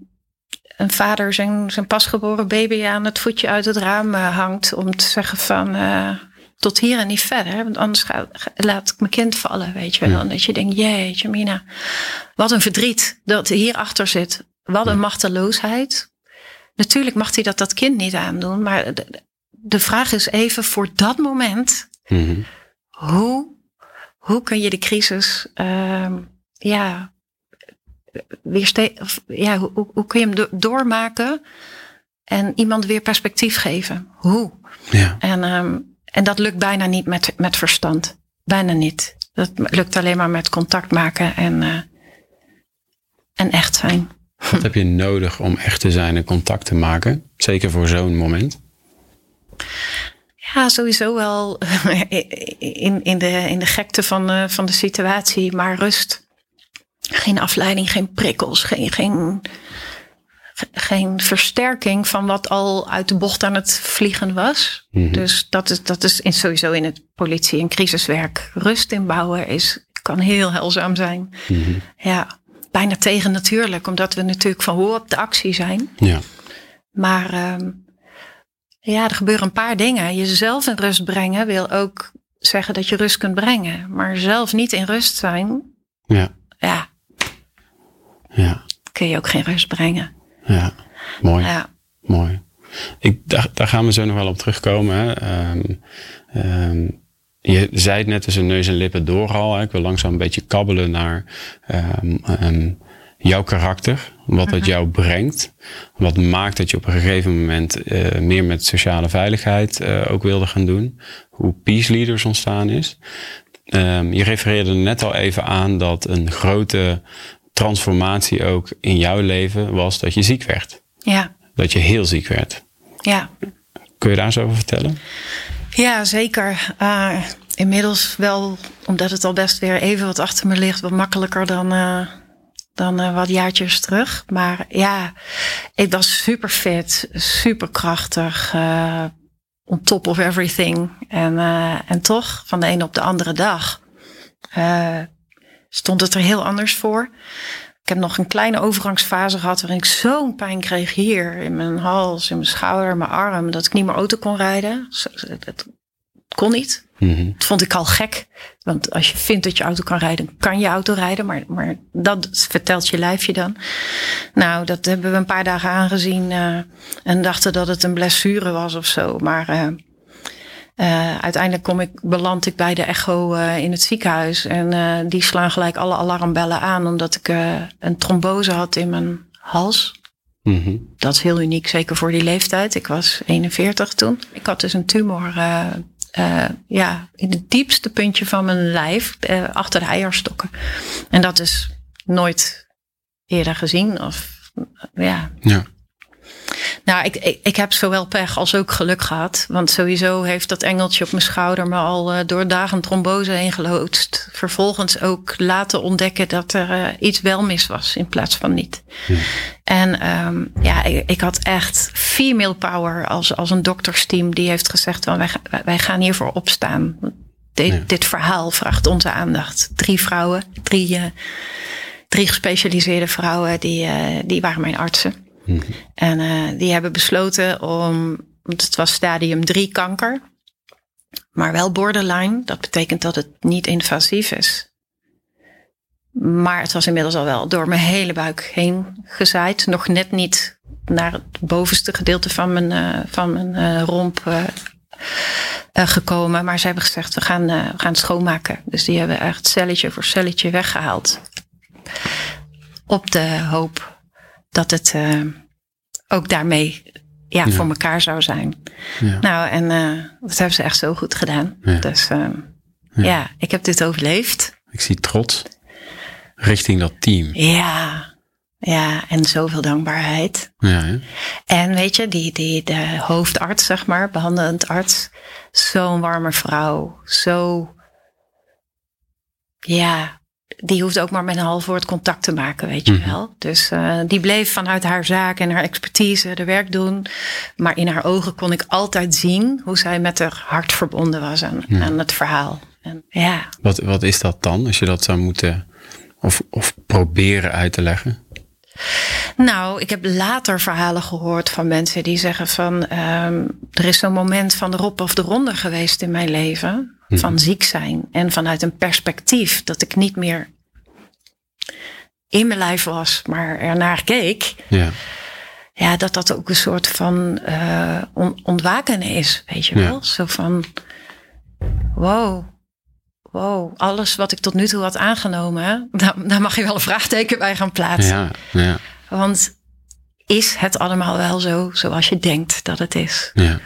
een vader zijn, zijn pasgeboren baby aan het voetje uit het raam eh, hangt om te zeggen van eh, tot hier en niet verder, want anders ga, laat ik mijn kind vallen, weet je wel. Ja. Dat je denkt, jeetje Mina, wat een verdriet dat hierachter zit. Wat een machteloosheid. Natuurlijk mag hij dat dat kind niet aandoen, maar de, de vraag is even voor dat moment, Mhm. hoe, hoe kun je de crisis, ehm, ja, ja hoe, kun je hem do- doormaken en iemand weer perspectief geven? Hoe? Ja. En, ehm, en dat lukt bijna niet met, met verstand. Bijna niet. Dat lukt alleen maar met contact maken en, eh, en echt zijn. Wat heb je nodig om echt te zijn en contact te maken? Zeker voor zo'n moment. Ja, sowieso wel in, in, de, in de gekte van, eh, van de situatie, maar rust. Geen afleiding, geen prikkels, geen, geen, ge- geen versterking van wat al uit de bocht aan het vliegen was. Mhm. Dus dat is, dat is in, sowieso in het politie- en crisiswerk. Rust inbouwen is, kan heel helzaam zijn. Mhm. Ja, bijna tegen natuurlijk, omdat we natuurlijk van hoe op de actie zijn. Ja. Maar ehm, ja, er gebeuren een paar dingen. Jezelf in rust brengen wil ook zeggen dat je rust kunt brengen. Maar zelf niet in rust zijn, Ja. ja, Ja. kun je ook geen rust brengen. Ja. Mooi. Ja, Mooi. Ik, daar, daar gaan we zo nog wel op terugkomen. Hè. Ehm, ehm, je zei het net tussen neus en lippen door al. Hè. Ik wil langzaam een beetje kabbelen naar ehm, jouw karakter. Wat het jou brengt. Wat maakt dat je op een gegeven moment eh, meer met sociale veiligheid eh, ook wilde gaan doen. Hoe Peace Leaders ontstaan is. Je refereerde net al even aan dat een grote transformatie ook in jouw leven was dat je ziek werd ja, dat je heel ziek werd. ja. Kun je daar eens over vertellen? ja zeker. Ah, inmiddels wel, omdat het al best weer even wat achter me ligt, wat makkelijker dan, eh, dan eh, wat jaartjes terug. Maar ja, ik was super fit, super krachtig. eh, on top of everything. En, en toch, van de ene op de andere dag, stond het er heel anders voor. Ik heb nog een kleine overgangsfase gehad waarin ik zo'n pijn kreeg hier in mijn hals, in mijn schouder, mijn arm, dat ik niet meer auto kon rijden. Het kon niet. Mhm. Dat vond ik al gek. Want als je vindt dat je auto kan rijden, kan je auto rijden. Maar, maar dat vertelt je lijfje dan. Nou, dat hebben we een paar dagen aangezien. Uh, en dachten dat het een blessure was of zo. Maar uh, uh, uiteindelijk kom ik, beland ik bij de echo in het ziekenhuis. En die slaan gelijk alle alarmbellen aan. Omdat ik een trombose had in mijn hals. Mm Dat is heel uniek, zeker voor die leeftijd. Ik was 41 toen. Ik had dus een tumor ja, in het diepste puntje van mijn lijf, achter de eierstokken. En dat is nooit eerder gezien. Of, ja. ja. Nou, ik, ik, ik, heb zowel pech als ook geluk gehad. Want sowieso heeft dat engeltje op mijn schouder me al uh, door dagen trombose heen geloodst. Vervolgens ook laten ontdekken dat er uh, iets wel mis was in plaats van niet. Ja. En um, ja, ik, ik, had echt female power als, als een doktersteam die heeft gezegd: van, wij, wij gaan hiervoor opstaan. Dit, ja. dit verhaal vraagt onze aandacht. Drie vrouwen, drie, uh, drie gespecialiseerde vrouwen, die, die waren mijn artsen. Mhm. En uh, die hebben besloten om, het was stadium 3 kanker, maar wel borderline. Dat betekent dat het niet invasief is. Maar het was inmiddels al wel door mijn hele buik heen gezaaid. Nog net niet naar het bovenste gedeelte van mijn, uh, van mijn uh, romp gekomen. Maar ze hebben gezegd, we gaan, we gaan schoonmaken. Dus die hebben echt celletje voor celletje weggehaald. Op de hoop dat het uh, ook daarmee ja, ja, voor elkaar zou zijn. Ja. Nou, en uh, dat hebben ze echt zo goed gedaan. Ja. Dus uh, ja. ik heb dit overleefd. Ik zie trots richting dat team. Ja, ja, en zoveel dankbaarheid. Ja? En weet je, die, die, de hoofdarts, zeg maar, behandelend arts, zo'n warme vrouw, zo, ja, die hoeft ook maar met een half woord contact te maken, weet je Mhm. wel. Dus uh, die bleef vanuit haar zaak en haar expertise de werk doen. Maar in haar ogen kon ik altijd zien hoe zij met haar hart verbonden was aan, Ja. aan het verhaal. En ja, Wat, wat is dat dan, als je dat zou moeten of, of proberen uit te leggen? nou, ik heb later verhalen gehoord van mensen die zeggen van... Um, er is zo'n moment van de rop of de ronde geweest in mijn leven. Mhm. Van ziek zijn. En vanuit een perspectief dat ik niet meer in mijn lijf was, maar ernaar keek. Ja, Ja, dat dat ook een soort van uh, on ontwaken is, weet je Ja. wel. Zo van, wow, wow, alles wat ik tot nu toe had aangenomen, daar, daar mag je wel een vraagteken bij gaan plaatsen. ja, ja, Want is het allemaal wel zo zoals je denkt dat het is? ja.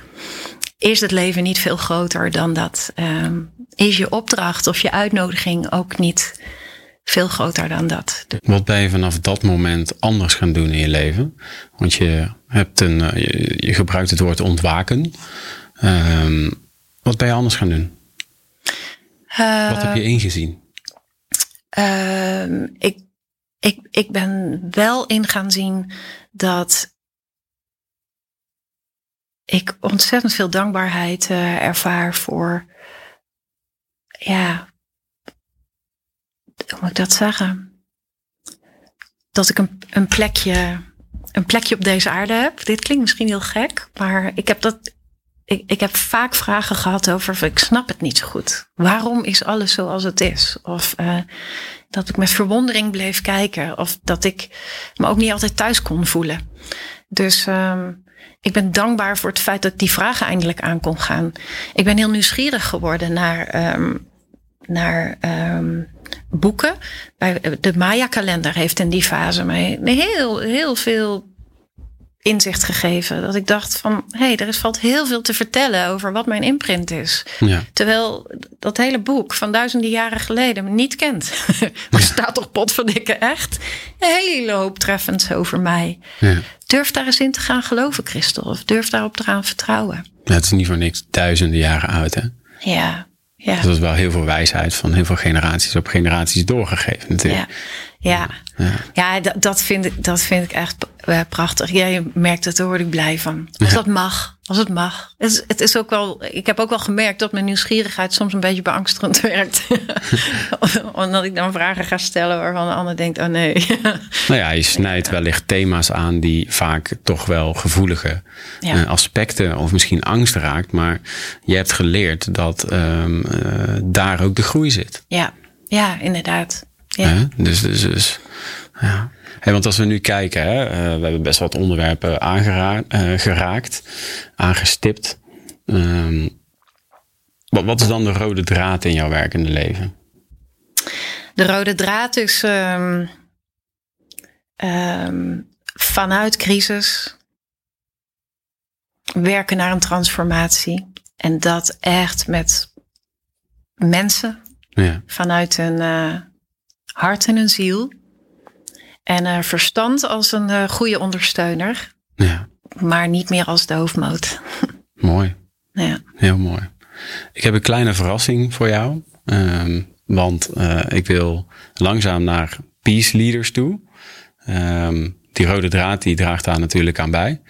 Is het leven niet veel groter dan dat? Um, is je opdracht of je uitnodiging ook niet veel groter dan dat? Wat ben je vanaf dat moment anders gaan doen in je leven? Want je, hebt een, uh, je, je, gebruikt het woord ontwaken. Um, wat ben je anders gaan doen? Uh, wat heb je ingezien? Uh, ik, ik, ik ben wel in gaan zien dat ik ontzettend veel dankbaarheid uh, ervaar voor, ja, hoe moet ik dat zeggen? Dat ik een, een plekje, een plekje op deze aarde heb. Dit klinkt misschien heel gek, maar ik heb dat, ik, ik heb vaak vragen gehad over, ik snap het niet zo goed. Waarom is alles zoals het is? Of uh, dat ik met verwondering bleef kijken, of dat ik me ook niet altijd thuis kon voelen. Dus um, ik ben dankbaar voor het feit dat die vragen eindelijk aan kon gaan. Ik ben heel nieuwsgierig geworden naar, um, naar um, boeken. Bij de Maya-kalender heeft in die fase mij heel, heel veel inzicht gegeven. Dat ik dacht van, hé, hey, er is, valt heel veel te vertellen over wat mijn imprint is. Ja. Terwijl dat hele boek van duizenden jaren geleden me niet kent. er staat toch potverdikke echt een hele hoop treffends over mij. Ja. Durf daar eens in te gaan geloven, Christel. Of durf daarop te gaan vertrouwen. Ja, het is niet voor niks duizenden jaren oud, hè? Ja, ja. Dus dat is wel heel veel wijsheid van heel veel generaties op generaties doorgegeven natuurlijk. Ja, ja. Ja. ja dat, dat, vind ik, dat vind ik echt uh, prachtig. Jij merkt het, daar word ik blij van. Als Ja. dat mag. Als het mag. Het is, het is ook wel, ik heb ook wel gemerkt dat mijn nieuwsgierigheid soms een beetje beangstigend werkt. Omdat ik dan vragen ga stellen waarvan de ander denkt, oh nee. nou ja, je snijdt wellicht thema's aan die vaak toch wel gevoelige Ja. eh, aspecten of misschien angst raakt. Maar je hebt geleerd dat ehm, eh, daar ook de groei zit. ja, ja, inderdaad. Ja. Dus, dus, dus ja. Hey, want als we nu kijken, hè, eh, we hebben best wat onderwerpen aangera- eh, aangestipt. Ehm, wat, wat is dan de rode draad in jouw werkende leven? De rode draad is ehm, ehm, vanuit crisis werken naar een transformatie. En dat echt met mensen Ja, vanuit hun eh, hart en hun ziel. En eh, verstand als een eh, goede ondersteuner, ja, maar niet meer als de hoofdmoot. mooi. ja. Heel mooi. Ik heb een kleine verrassing voor jou. Ehm, want eh, ik wil langzaam naar peace leaders toe. Ehm, die rode draad die draagt daar natuurlijk aan bij.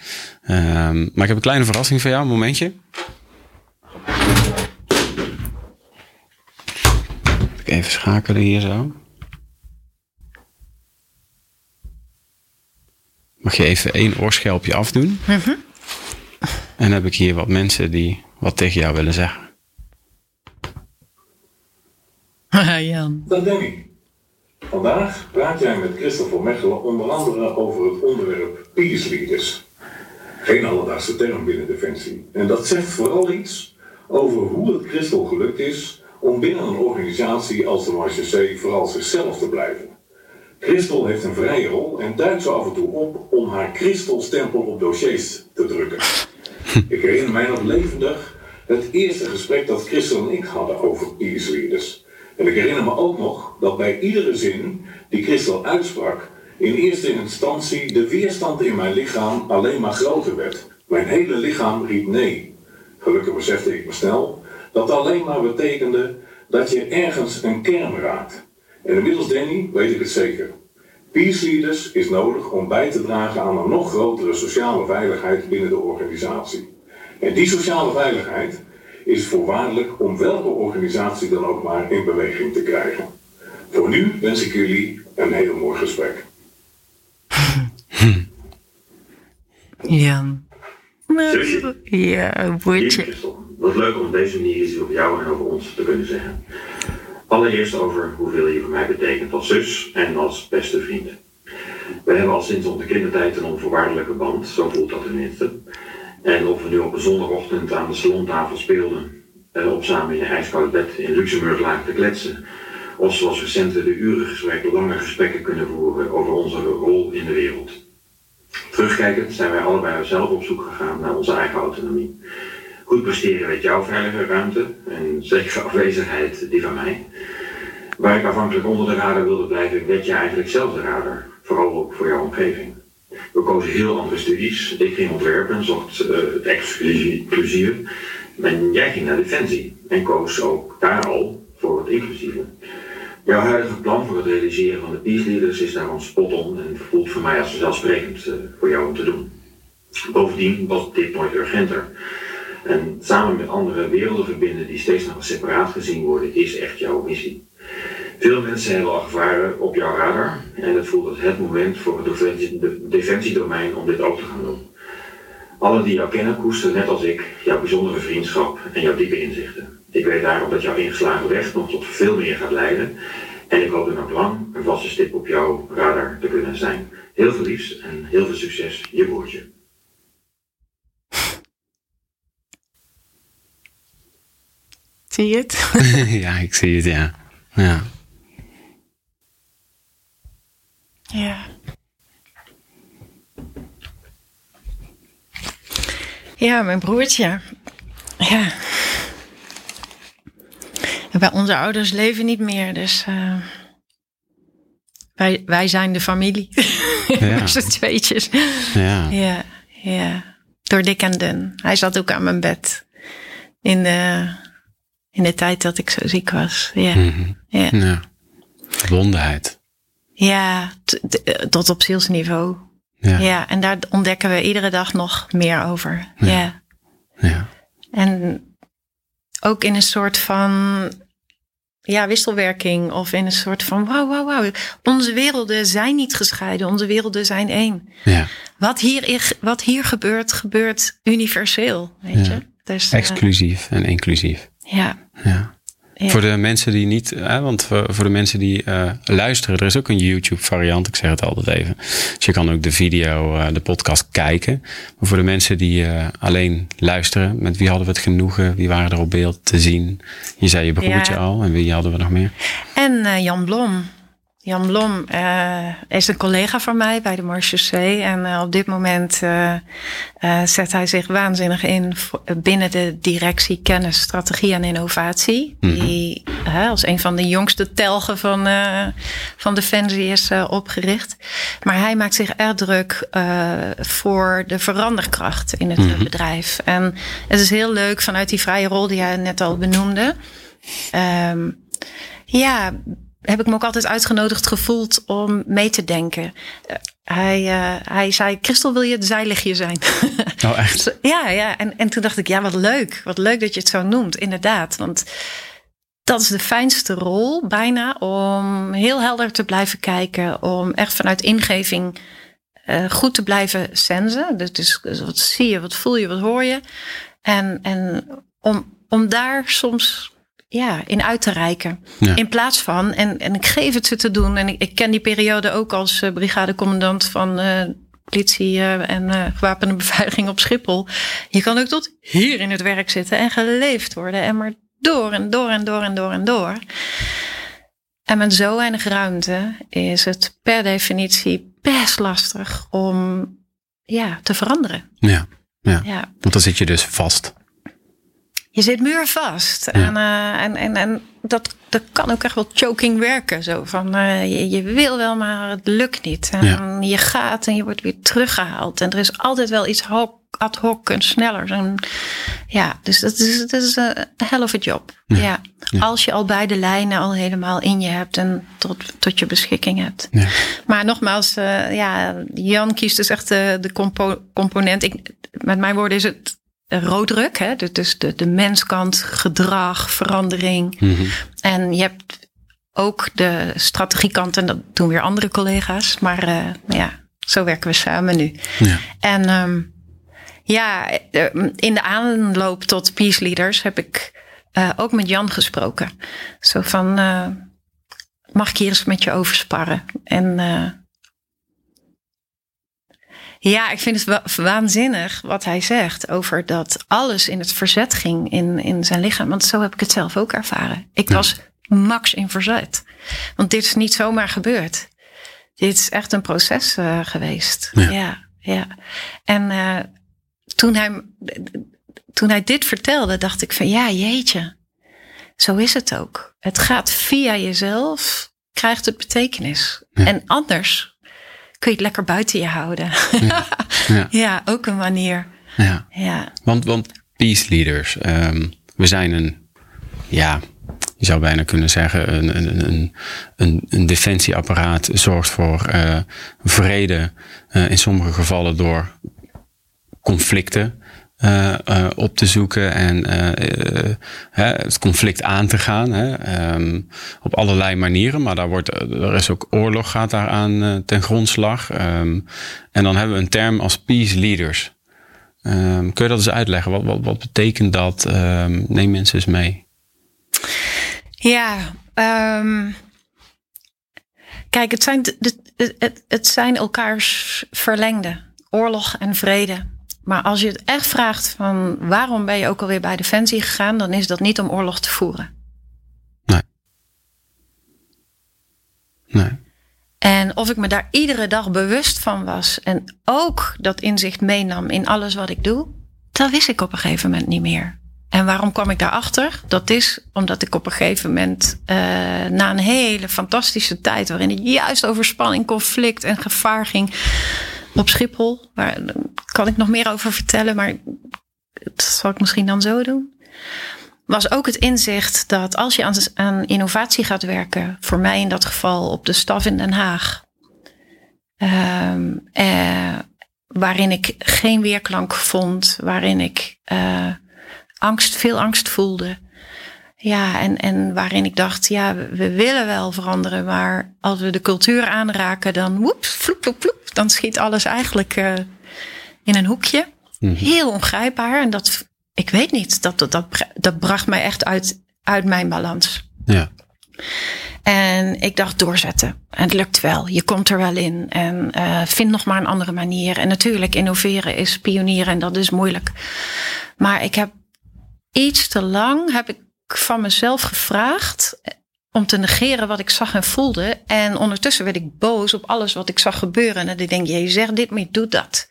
Ehm, maar ik heb een kleine verrassing voor jou. Een momentje. Even schakelen hier zo. Mag je even één oorschelpje afdoen? En dan heb ik hier wat mensen die wat tegen jou willen zeggen. Jan. Dat denk ik. Vandaag praat jij met Christopher Mechelen onder andere over het onderwerp peace leaders. Geen alledaagse term binnen Defensie. En dat zegt vooral iets over hoe het Christel gelukt is om binnen een organisatie als de Marche vooral zichzelf te blijven. Christel heeft een vrije rol en duikt zo af en toe op om haar Christel-stempel op dossiers te drukken. Ik herinner mij nog levendig het eerste gesprek dat Christel en ik hadden over peace leaders. En ik herinner me ook nog dat bij iedere zin die Christel uitsprak, in eerste instantie de weerstand in mijn lichaam alleen maar groter werd. Mijn hele lichaam riep nee. Gelukkig besefte ik me snel dat alleen maar betekende dat je ergens een kern raakt. En inmiddels, Danny, weet ik het zeker. Peace leaders is nodig om bij te dragen aan een nog grotere sociale veiligheid binnen de organisatie. En die sociale veiligheid is voorwaardelijk om welke organisatie dan ook maar in beweging te krijgen. Voor nu wens ik jullie een heel mooi gesprek. Jan. Zusje. Ja, boertje. Christel, wat leuk om op deze manier iets over jou en over ons te kunnen zeggen. Allereerst over hoeveel je voor mij betekent als zus en als beste vriend. We hebben al sinds onze kindertijd een onvoorwaardelijke band, zo voelt dat tenminste. En of we nu op een zondagochtend aan de salontafel speelden, en op samen in een ijskoud bed in Luxemburg lagen te kletsen, of zoals recent de uren gesprekken, lange gesprekken kunnen voeren over onze rol in de wereld. Terugkijkend zijn wij allebei zelf op zoek gegaan naar onze eigen autonomie. Goed presteren met jouw veilige ruimte en zekere afwezigheid die van mij. Waar ik afhankelijk onder de radar wilde blijven, werd je eigenlijk zelf de radar. Vooral ook voor jouw omgeving. We kozen heel andere studies. Ik ging ontwerpen en zocht eh, het exclusieve. En jij ging naar Defensie en koos ook daar al voor het inclusieve. Jouw huidige plan voor het realiseren van de Peace Leaders is daarom spot on en voelt voor mij als vanzelfsprekend eh, voor jou om te doen. Bovendien was dit nooit urgenter. En samen met andere werelden verbinden die steeds nog separaat gezien worden, is echt jouw missie. Veel mensen hebben al gevaren op jouw radar en het voelt als het moment voor het defensie- de- defensiedomein om dit ook te gaan doen. Allen die jou kennen koesteren net als ik jouw bijzondere vriendschap en jouw diepe inzichten. Ik weet daarom dat jouw ingeslagen weg nog tot veel meer gaat leiden en ik hoop dan ook lang een vaste stip op jouw radar te kunnen zijn. Heel veel liefs en heel veel succes, je broertje. Zie je het? ja, ik zie het, ja. Ja. Ja. Ja, mijn broertje. Ja. Bij onze ouders leven niet meer, dus eh, wij, wij zijn de familie. Ja. Met z'n tweetjes. Ja. Ja, ja. Door dik en dun. Hij zat ook aan mijn bed. In de, in de tijd dat ik zo ziek was. Ja, Mhm. ja. ja. Verbondenheid. ja t- tot op zielsniveau. Ja. Ja, en daar ontdekken we iedere dag nog meer over. Ja. Ja. En ook in een soort van ja, wisselwerking of in een soort van wauw, wauw, wauw. Onze werelden zijn niet gescheiden, onze werelden zijn één. ja. Wat hier, wat hier gebeurt, gebeurt universeel, weet je. Dus, eh, Exclusief en inclusief. Ja, Ja. ja. Voor de mensen die niet, hè, want voor, voor de mensen die eh, luisteren, er is ook een YouTube variant. Ik zeg het altijd even. Dus je kan ook de video, eh, de podcast kijken. Maar voor de mensen die eh, alleen luisteren, met wie hadden we het genoegen? Wie waren er op beeld te zien? Je zei je broertje Ja. al. En wie hadden we nog meer? En Jan Blom. Jan Blom eh, is een collega van mij bij de Marchusee. En eh, op dit moment eh, zet hij zich waanzinnig in voor- binnen de directie kennis, strategie en innovatie. Die eh, als een van de jongste telgen van, van Defensie is opgericht. Maar hij maakt zich erg druk voor de veranderkracht in het eh, bedrijf. En het is heel leuk vanuit die vrije rol die jij net al benoemde. Ehm, ja, heb ik me ook altijd uitgenodigd gevoeld om mee te denken. Eh, hij, eh, hij zei, Christel, wil je het zijlichtje zijn? Oh, echt? Ja, ja. En, en toen dacht ik, ja, wat leuk. Wat leuk dat je het zo noemt, inderdaad. Want dat is de fijnste rol, bijna, om heel helder te blijven kijken. Om echt vanuit ingeving eh, goed te blijven sensen. Dus, dus, dus wat zie je, wat voel je, wat hoor je. En, en om, om daar soms ja, in uit te reiken. Ja. In plaats van, en, en ik geef het ze te doen. En ik, ik ken die periode ook als eh, brigadecommandant van eh, politie eh, en gewapende beveiliging op Schiphol. Je kan ook tot hier in het werk zitten en geleefd worden. En maar door en door en door en door en door. En met zo weinig ruimte is het per definitie best lastig om ja, te veranderen. Ja. ja. Ja. Want dan zit je dus vast. Je zit muurvast. En, eh, en, en, en dat, dat kan ook echt wel choking werken. Zo van, eh, je, je wil wel, maar het lukt niet. En Ja. je gaat en je wordt weer teruggehaald. En er is altijd wel iets ad hoc en sneller. En, ja, dus dat is, dat is een hell of a job. Ja. Als je al beide lijnen al helemaal in je hebt en tot, tot je beschikking hebt. Ja. Maar nogmaals, eh, ja, Jan kiest dus echt de, de compo- component. Ik, met mijn woorden is het roodruk. Hè? Dus- de, de menskant, gedrag, verandering. Mhm. En je hebt ook de strategiekant en dat doen weer andere collega's. Maar eh, ja, zo werken we samen nu. Ja. En ehm, ja, eh, in de aanloop tot Peace Leaders heb ik eh, ook met Jan gesproken. Zo van, eh, mag ik hier eens met je over sparren? En ja, ik vind het wa- waanzinnig wat hij zegt over dat alles in het verzet ging in, in zijn lichaam. Want zo heb ik het zelf ook ervaren. Ik was max in verzet. Want dit is niet zomaar gebeurd. Dit is echt een proces eh, geweest. Ja. Ja, ja. En eh, toen, hij, toen hij dit vertelde, dacht ik van ja, jeetje. Zo is het ook. Het gaat via jezelf, krijgt het betekenis. Ja. En anders kun je het lekker buiten je houden. Ja. ja, ook een manier. ja. Ja, Want, want peace leaders, ehm, we zijn een, ja, je zou bijna kunnen zeggen, een, een, een, een, een defensieapparaat zorgt voor eh, vrede, eh, in sommige gevallen door conflicten eh, eh, op te zoeken en eh, het conflict aan te gaan. Hè, ehm, op allerlei manieren, maar daar wordt, er is ook oorlog gaat daaraan ten grondslag. Ehm, en dan hebben we een term als peace leaders. Ehm, kun je dat eens uitleggen? Wat, wat, wat betekent dat? Neem mensen eens mee. ja kijk, het zijn, de- het, het zijn elkaars verlengde. Oorlog en vrede. Maar als je het echt vraagt van waarom ben je ook alweer bij Defensie gegaan, dan is dat niet om oorlog te voeren. Nee. En of ik me daar iedere dag bewust van was en ook dat inzicht meenam in alles wat ik doe, dat wist ik op een gegeven moment niet meer. En waarom kwam ik daarachter? Dat is omdat ik op een gegeven moment, eh, na een hele fantastische tijd, waarin het juist over spanning, conflict en gevaar ging op Schiphol, daar kan ik nog meer over vertellen, maar dat zal ik misschien dan zo doen was ook het inzicht dat als je aan, innovatie gaat werken, voor mij in dat geval op de staf in Den Haag, ehm, eh, waarin ik geen weerklank vond, waarin ik uh, angst, veel angst voelde. Ja, en, en waarin ik dacht, ja, we, willen wel veranderen, maar als we de cultuur aanraken, dan woep, vloep, vloep, vloep, dan schiet alles eigenlijk uh, in een hoekje. Mhm. Heel ongrijpbaar. En dat, ik weet niet, dat, dat, dat, dat bracht mij echt uit, uit mijn balans. Ja. En ik dacht doorzetten. En het lukt wel. Je komt er wel in. En uh, vind nog maar een andere manier. En natuurlijk, innoveren is pionieren en dat is moeilijk. Maar ik heb iets te lang heb ik van mezelf gevraagd om te negeren wat ik zag en voelde. En ondertussen werd ik boos op alles wat ik zag gebeuren. En ik denk, je zegt dit, maar je doet dat.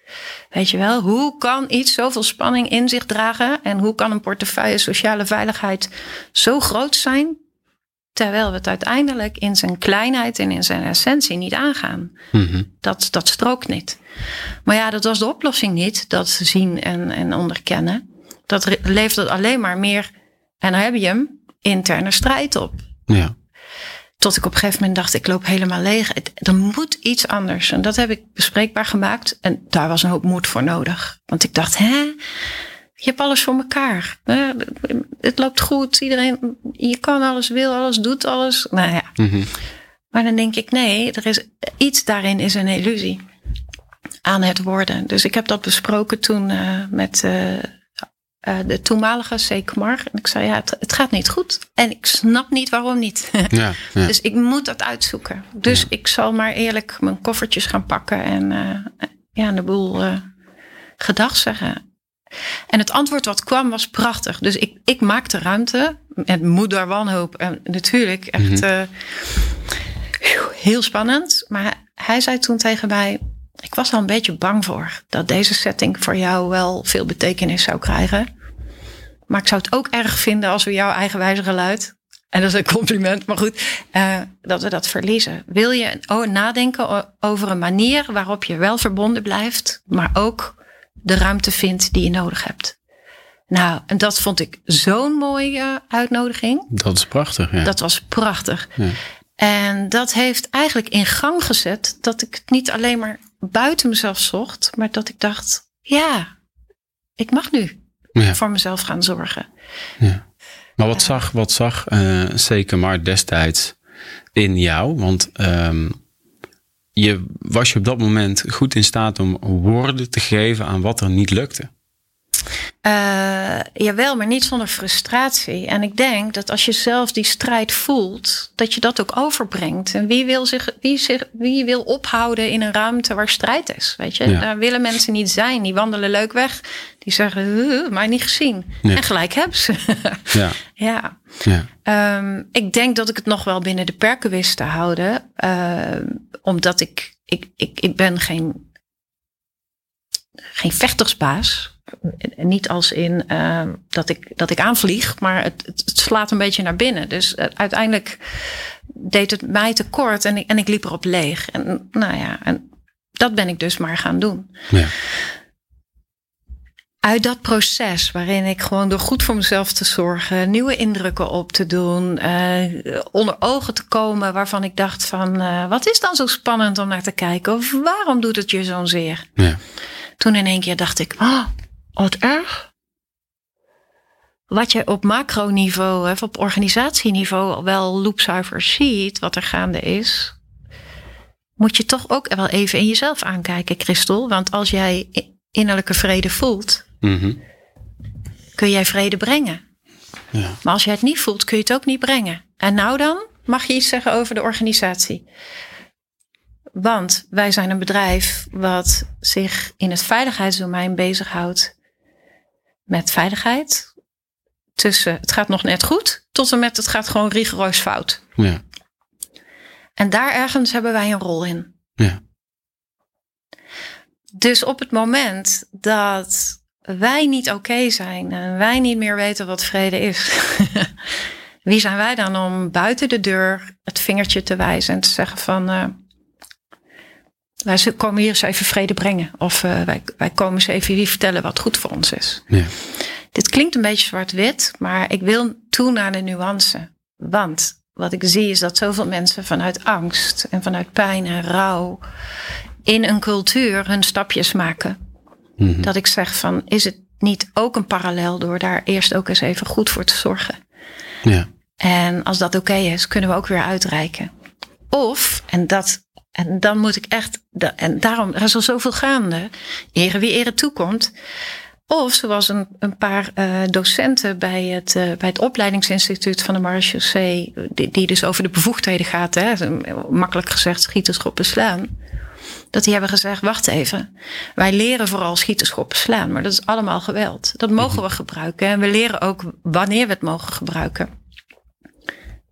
Weet je wel, hoe kan iets zoveel spanning in zich dragen? En hoe kan een portefeuille sociale veiligheid zo groot zijn? Terwijl we het uiteindelijk in zijn kleinheid en in zijn essentie niet aangaan. Mm dat, dat strookt niet. Maar ja, dat was de oplossing niet. Dat zien en, en onderkennen. Dat levert alleen maar meer, en dan heb je hem, interne strijd op. Ja. Tot ik op een gegeven moment dacht, ik loop helemaal leeg. Er moet iets anders. En dat heb ik bespreekbaar gemaakt. En daar was een hoop moed voor nodig. Want ik dacht, hè, je hebt alles voor elkaar. Het loopt goed. Iedereen, je kan alles, wil alles, doet alles. Nou ja. Mhm. Maar dan denk ik, nee, er is iets daarin is een illusie aan het worden. Dus ik heb dat besproken toen uh, met uh, uh, de toenmalige Seekmar. En ik zei, ja, het, het, gaat niet goed. En ik snap niet waarom niet. Ja, ja. Dus ik moet dat uitzoeken. Dus ja. ik zal maar eerlijk mijn koffertjes gaan pakken en ja, de boel gedag zeggen. En het antwoord wat kwam was prachtig. Dus ik, ik maakte ruimte. En moeder wanhoop. En natuurlijk echt mm -hmm. uh, heel spannend. Maar hij zei toen tegen mij... Ik was al een beetje bang voor dat deze setting voor jou wel veel betekenis zou krijgen. Maar ik zou het ook erg vinden als we jouw eigenwijze geluid... En dat is een compliment, maar goed, uh, dat we dat verliezen. Wil je nadenken over een manier waarop je wel verbonden blijft, maar ook de ruimte vindt die je nodig hebt. Nou, en dat vond ik zo'n mooie uitnodiging. Dat is prachtig, ja. Dat was prachtig. Ja. En dat heeft eigenlijk in gang gezet dat ik het niet alleen maar buiten mezelf zocht, maar dat ik dacht, ja, ik mag nu ja. voor mezelf gaan zorgen. Ja. Maar wat zag, wat zag uh, zeker maar destijds in jou? Want um, je, was je op dat moment goed in staat om woorden te geven aan wat er niet lukte? Uh, jawel, maar niet zonder frustratie. En ik denk dat als je zelf die strijd voelt, dat je dat ook overbrengt. En wie wil, zich, wie, zich, wie wil ophouden in een ruimte waar strijd is? Weet je, ja. daar willen mensen niet zijn. Die wandelen leuk weg. Die zeggen, maar niet gezien. En gelijk hebben ze. ja. ja. ja. Um, ik denk dat ik het nog wel binnen de perken wist te houden. Uh, omdat ik, ik, ik, ik ben geen, geen vechtersbaas. Niet als in uh, dat, ik, dat ik aanvlieg, maar het, het, het, slaat een beetje naar binnen. Dus uh, uiteindelijk deed het mij tekort en ik, en ik liep erop leeg. En nou ja, en dat ben ik dus maar gaan doen. Ja. Uit dat proces waarin ik gewoon door goed voor mezelf te zorgen, nieuwe indrukken op te doen, uh, onder ogen te komen waarvan ik dacht van, uh, wat is dan zo spannend om naar te kijken? Of waarom doet het je zo'n zeer? Ja. Toen in één keer dacht ik, oh, wat erg. Wat je op macroniveau of op organisatieniveau wel loopzuiver ziet, wat er gaande is, moet je toch ook wel even in jezelf aankijken, Christel. Want als jij innerlijke vrede voelt, mm -hmm. kun jij vrede brengen. Ja. Maar als je het niet voelt, kun je het ook niet brengen. En nou dan mag je iets zeggen over de organisatie. Want wij zijn een bedrijf wat zich in het veiligheidsdomein bezighoudt met veiligheid. Tussen het gaat nog net goed, tot en met het gaat gewoon rigoureus fout. Ja. En daar ergens hebben wij een rol in. Ja. Dus op het moment dat wij niet oké okay zijn en wij niet meer weten wat vrede is, wie zijn wij dan om buiten de deur het vingertje te wijzen en te zeggen van. Uh, wij komen hier eens even vrede brengen. Of uh, wij, wij komen eens even hier vertellen wat goed voor ons is. Ja. Dit klinkt een beetje zwart-wit, maar ik wil toe naar de nuance. Want wat ik zie is dat zoveel mensen vanuit angst en vanuit pijn en rouw in een cultuur hun stapjes maken. Mhm. Dat ik zeg van, is het niet ook een parallel door daar eerst ook eens even goed voor te zorgen? Ja. En als dat oké is, kunnen we ook weer uitreiken. Of, en dat, en dan moet ik echt, en daarom, er is al zoveel gaande, ere wie ere toekomt. Of zoals een, een paar eh, docenten bij het, eh, bij het opleidingsinstituut van de Marechaussee, die, die dus over de bevoegdheden gaat, hè, makkelijk gezegd schieten, schoppen, slaan. Dat die hebben gezegd, wacht even, wij leren vooral schieten, schoppen, slaan, maar dat is allemaal geweld. Dat mogen we gebruiken en we leren ook wanneer we het mogen gebruiken.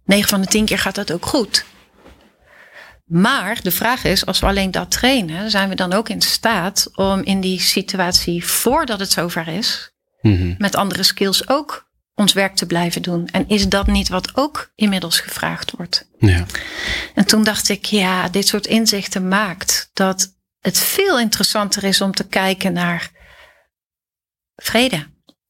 9 van de 10 keer gaat dat ook goed. Maar de vraag is, als we alleen dat trainen, zijn we dan ook in staat om in die situatie voordat het zover is, Mhm. met andere skills ook ons werk te blijven doen? En is dat niet wat ook inmiddels gevraagd wordt? Ja. En toen dacht ik, ja, dit soort inzichten maakt dat het veel interessanter is om te kijken naar vrede.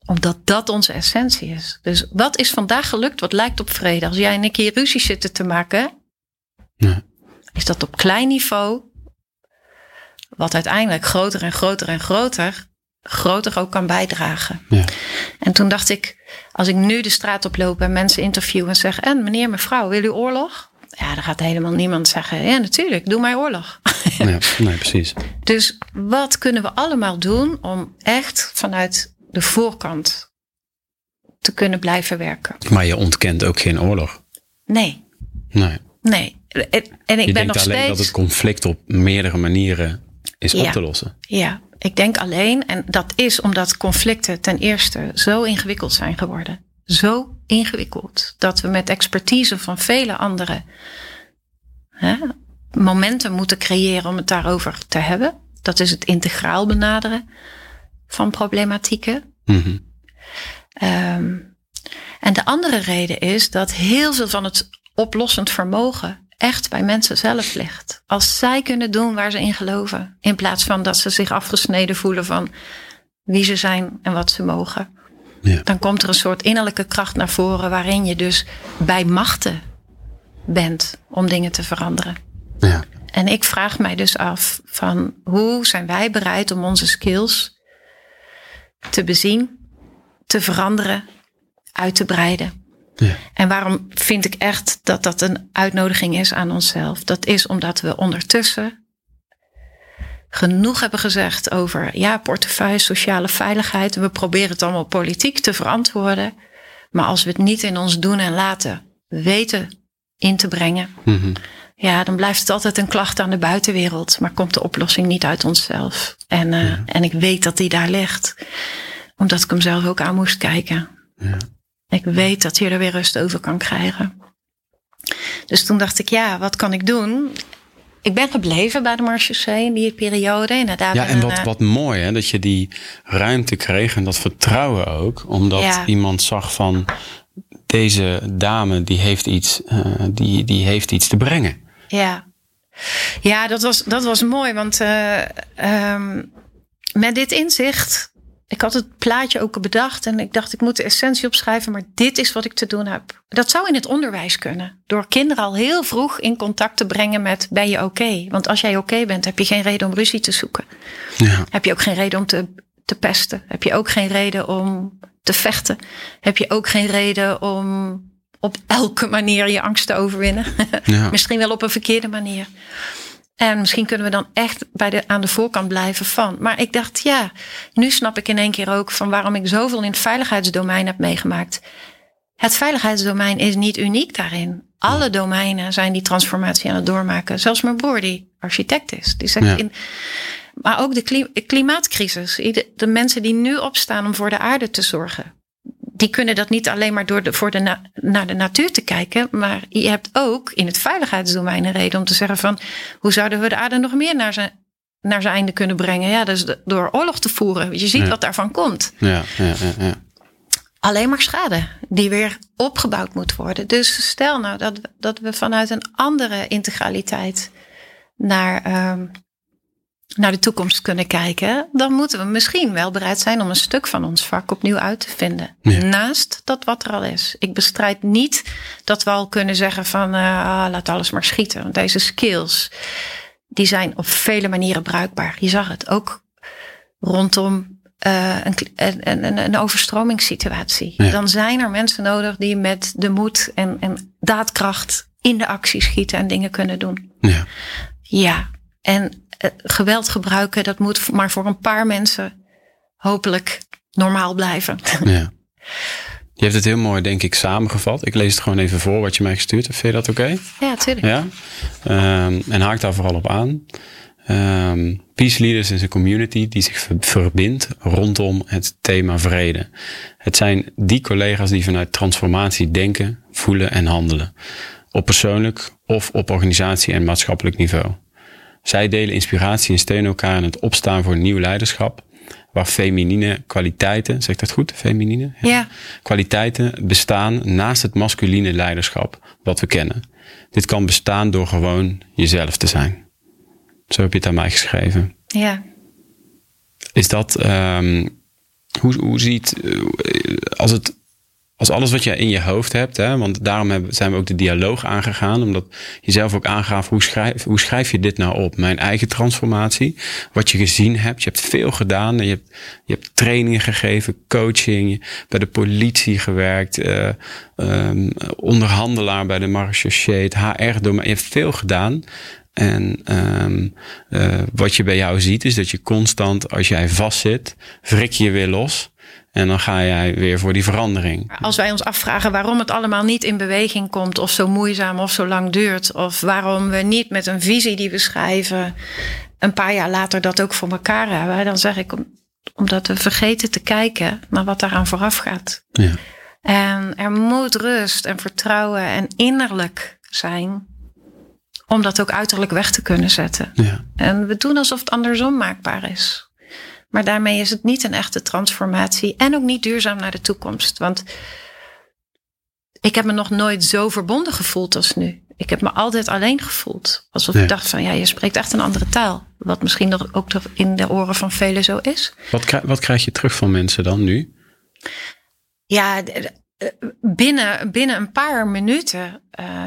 Omdat dat onze essentie is. Dus wat is vandaag gelukt wat lijkt op vrede? Als jij en ik hier ruzie zitten te maken, Ja. Is dat op klein niveau, wat uiteindelijk groter en groter en groter, groter ook kan bijdragen. Ja. En toen dacht ik, als ik nu de straat oploop en mensen interview en zeg: En meneer, mevrouw, wil u oorlog? Ja, dan gaat helemaal niemand zeggen: Ja, natuurlijk, doe mij oorlog. Ja. Nee, precies. Dus wat kunnen we allemaal doen om echt vanuit de voorkant te kunnen blijven werken? Maar je ontkent ook geen oorlog. Nee, Nee. nee. En en ik ben denkt nog alleen steeds. dat het conflict op meerdere manieren is Ja. op te lossen. Ja, ik denk alleen, en dat is omdat conflicten ten eerste zo ingewikkeld zijn geworden. Zo ingewikkeld dat we met expertise van vele anderen hè, momenten moeten creëren om het daarover te hebben. Dat is het integraal benaderen van problematieken. Mhm. Ehm, en de andere reden is dat heel veel van het oplossend vermogen echt bij mensen zelf ligt. Als zij kunnen doen waar ze in geloven, in plaats van dat ze zich afgesneden voelen van wie ze zijn en wat ze mogen. Ja. Dan komt er een soort innerlijke kracht naar voren waarin je dus bij machten bent om dingen te veranderen. Ja. En ik vraag mij dus af van hoe zijn wij bereid om onze skills te bezien, te veranderen, uit te breiden. Ja. En waarom vind ik echt dat dat een uitnodiging is aan onszelf? Dat is omdat we ondertussen genoeg hebben gezegd over ja, portefeuille, sociale veiligheid. We proberen het allemaal politiek te verantwoorden. Maar als we het niet in ons doen en laten weten in te brengen, Mhm. ja, dan blijft het altijd een klacht aan de buitenwereld. Maar komt de oplossing niet uit onszelf. En, eh, en ik weet dat die daar ligt. Omdat ik hem zelf ook aan moest kijken. Ja. Ik weet dat je er weer rust over kan krijgen. Dus toen dacht ik, ja, wat kan ik doen? Ik ben gebleven bij de Marchaussee in die periode. Inderdaad, Ja, en wat, eh, wat mooi hè, dat je die ruimte kreeg en dat vertrouwen ook. Omdat Ja. iemand zag van deze dame die heeft iets, eh, die, die heeft iets te brengen. Ja, ja dat, was, dat was mooi. Want eh, ehm, met dit inzicht. Ik had het plaatje ook bedacht en ik dacht, ik moet de essentie opschrijven, maar dit is wat ik te doen heb. Dat zou in het onderwijs kunnen. Door kinderen al heel vroeg in contact te brengen met ben je oké? Want als jij oké bent, heb je geen reden om ruzie te zoeken. Ja. Heb je ook geen reden om te, te pesten. Heb je ook geen reden om te vechten. Heb je ook geen reden om op elke manier je angst te overwinnen. Ja. Misschien wel op een verkeerde manier. En misschien kunnen we dan echt bij de, aan de voorkant blijven van. Maar ik dacht, ja, nu snap ik in één keer ook van waarom ik zoveel in het veiligheidsdomein heb meegemaakt. Het veiligheidsdomein is niet uniek daarin. Alle domeinen zijn die transformatie aan het doormaken. Zelfs mijn broer, die architect is. Die zegt Ja. in, maar ook de kli- klimaatcrisis. De mensen die nu opstaan om voor de aarde te zorgen. Die kunnen dat niet alleen maar door de, voor de na- naar de natuur te kijken. Maar je hebt ook in het veiligheidsdomein een reden om te zeggen van... hoe zouden we de aarde nog meer naar zijn, naar zijn einde kunnen brengen? Ja, dus de- door oorlog te voeren. Je ziet Ja. wat daarvan komt. Ja, ja, ja, ja. Alleen maar schade die weer opgebouwd moet worden. Dus stel nou dat, we- dat we vanuit een andere integraliteit naar, ehm, naar de toekomst kunnen kijken. Dan moeten we misschien wel bereid zijn om een stuk van ons vak opnieuw uit te vinden. Ja. Naast dat wat er al is. Ik bestrijd niet dat we al kunnen zeggen van ah, laat alles maar schieten. Want deze skills die zijn op vele manieren bruikbaar. Je zag het ook rondom uh, een, een, een, overstromingssituatie. Ja. Dan zijn er mensen nodig die met de moed en, en daadkracht in de actie schieten en dingen kunnen doen. Ja. Ja, en geweld gebruiken, dat moet maar voor een paar mensen hopelijk normaal blijven. Ja. Je hebt het heel mooi, denk ik, samengevat. Ik lees het gewoon even voor wat je mij gestuurd hebt. Vind je dat oké? Ja, tuurlijk. Ja. Um, en haak daar vooral op aan. Um, Peace Leaders is een community die zich verbindt rondom het thema vrede. Het zijn die collega's die vanuit transformatie denken, voelen en handelen. Op persoonlijk of op organisatie- en maatschappelijk niveau. Zij delen inspiratie en steunen elkaar in het opstaan voor nieuw leiderschap waar feminine kwaliteiten, zeg dat goed, feminine? Ja. ja. Kwaliteiten bestaan naast het masculine leiderschap wat we kennen. Dit kan bestaan door gewoon jezelf te zijn. Zo heb je het aan mij geschreven. Ja. Is dat, um, hoe, hoe ziet, als het als alles wat je in je hoofd hebt, hè, want daarom hebben, zijn we ook de dialoog aangegaan, omdat je zelf ook aangaf, hoe schrijf, hoe schrijf je dit nou op? Mijn eigen transformatie, wat je gezien hebt, je hebt veel gedaan, je hebt, je hebt trainingen gegeven, coaching, bij de politie gewerkt, uh, um, onderhandelaar bij de marechaussee, HR-domein, je hebt veel gedaan. En um, uh, wat je bij jou ziet, is dat je constant, als jij vastzit, wrik je weer los. En dan ga jij weer voor die verandering. Als wij ons afvragen waarom het allemaal niet in beweging komt, of zo moeizaam of zo lang duurt, of waarom we niet met een visie die we schrijven een paar jaar later dat ook voor elkaar hebben, dan zeg ik omdat we vergeten te kijken naar wat daaraan vooraf gaat. Ja. En er moet rust en vertrouwen en innerlijk zijn om dat ook uiterlijk weg te kunnen zetten. Ja. En we doen alsof het andersom maakbaar is. Maar daarmee is het niet een echte transformatie en ook niet duurzaam naar de toekomst. Want ik heb me nog nooit zo verbonden gevoeld als nu. Ik heb me altijd alleen gevoeld. Alsof Ja. ik dacht van ja, je spreekt echt een andere taal. Wat misschien nog ook in de oren van velen zo is. Wat, krijg, wat krijg je terug van mensen dan nu? Ja, d- binnen, binnen een paar minuten uh,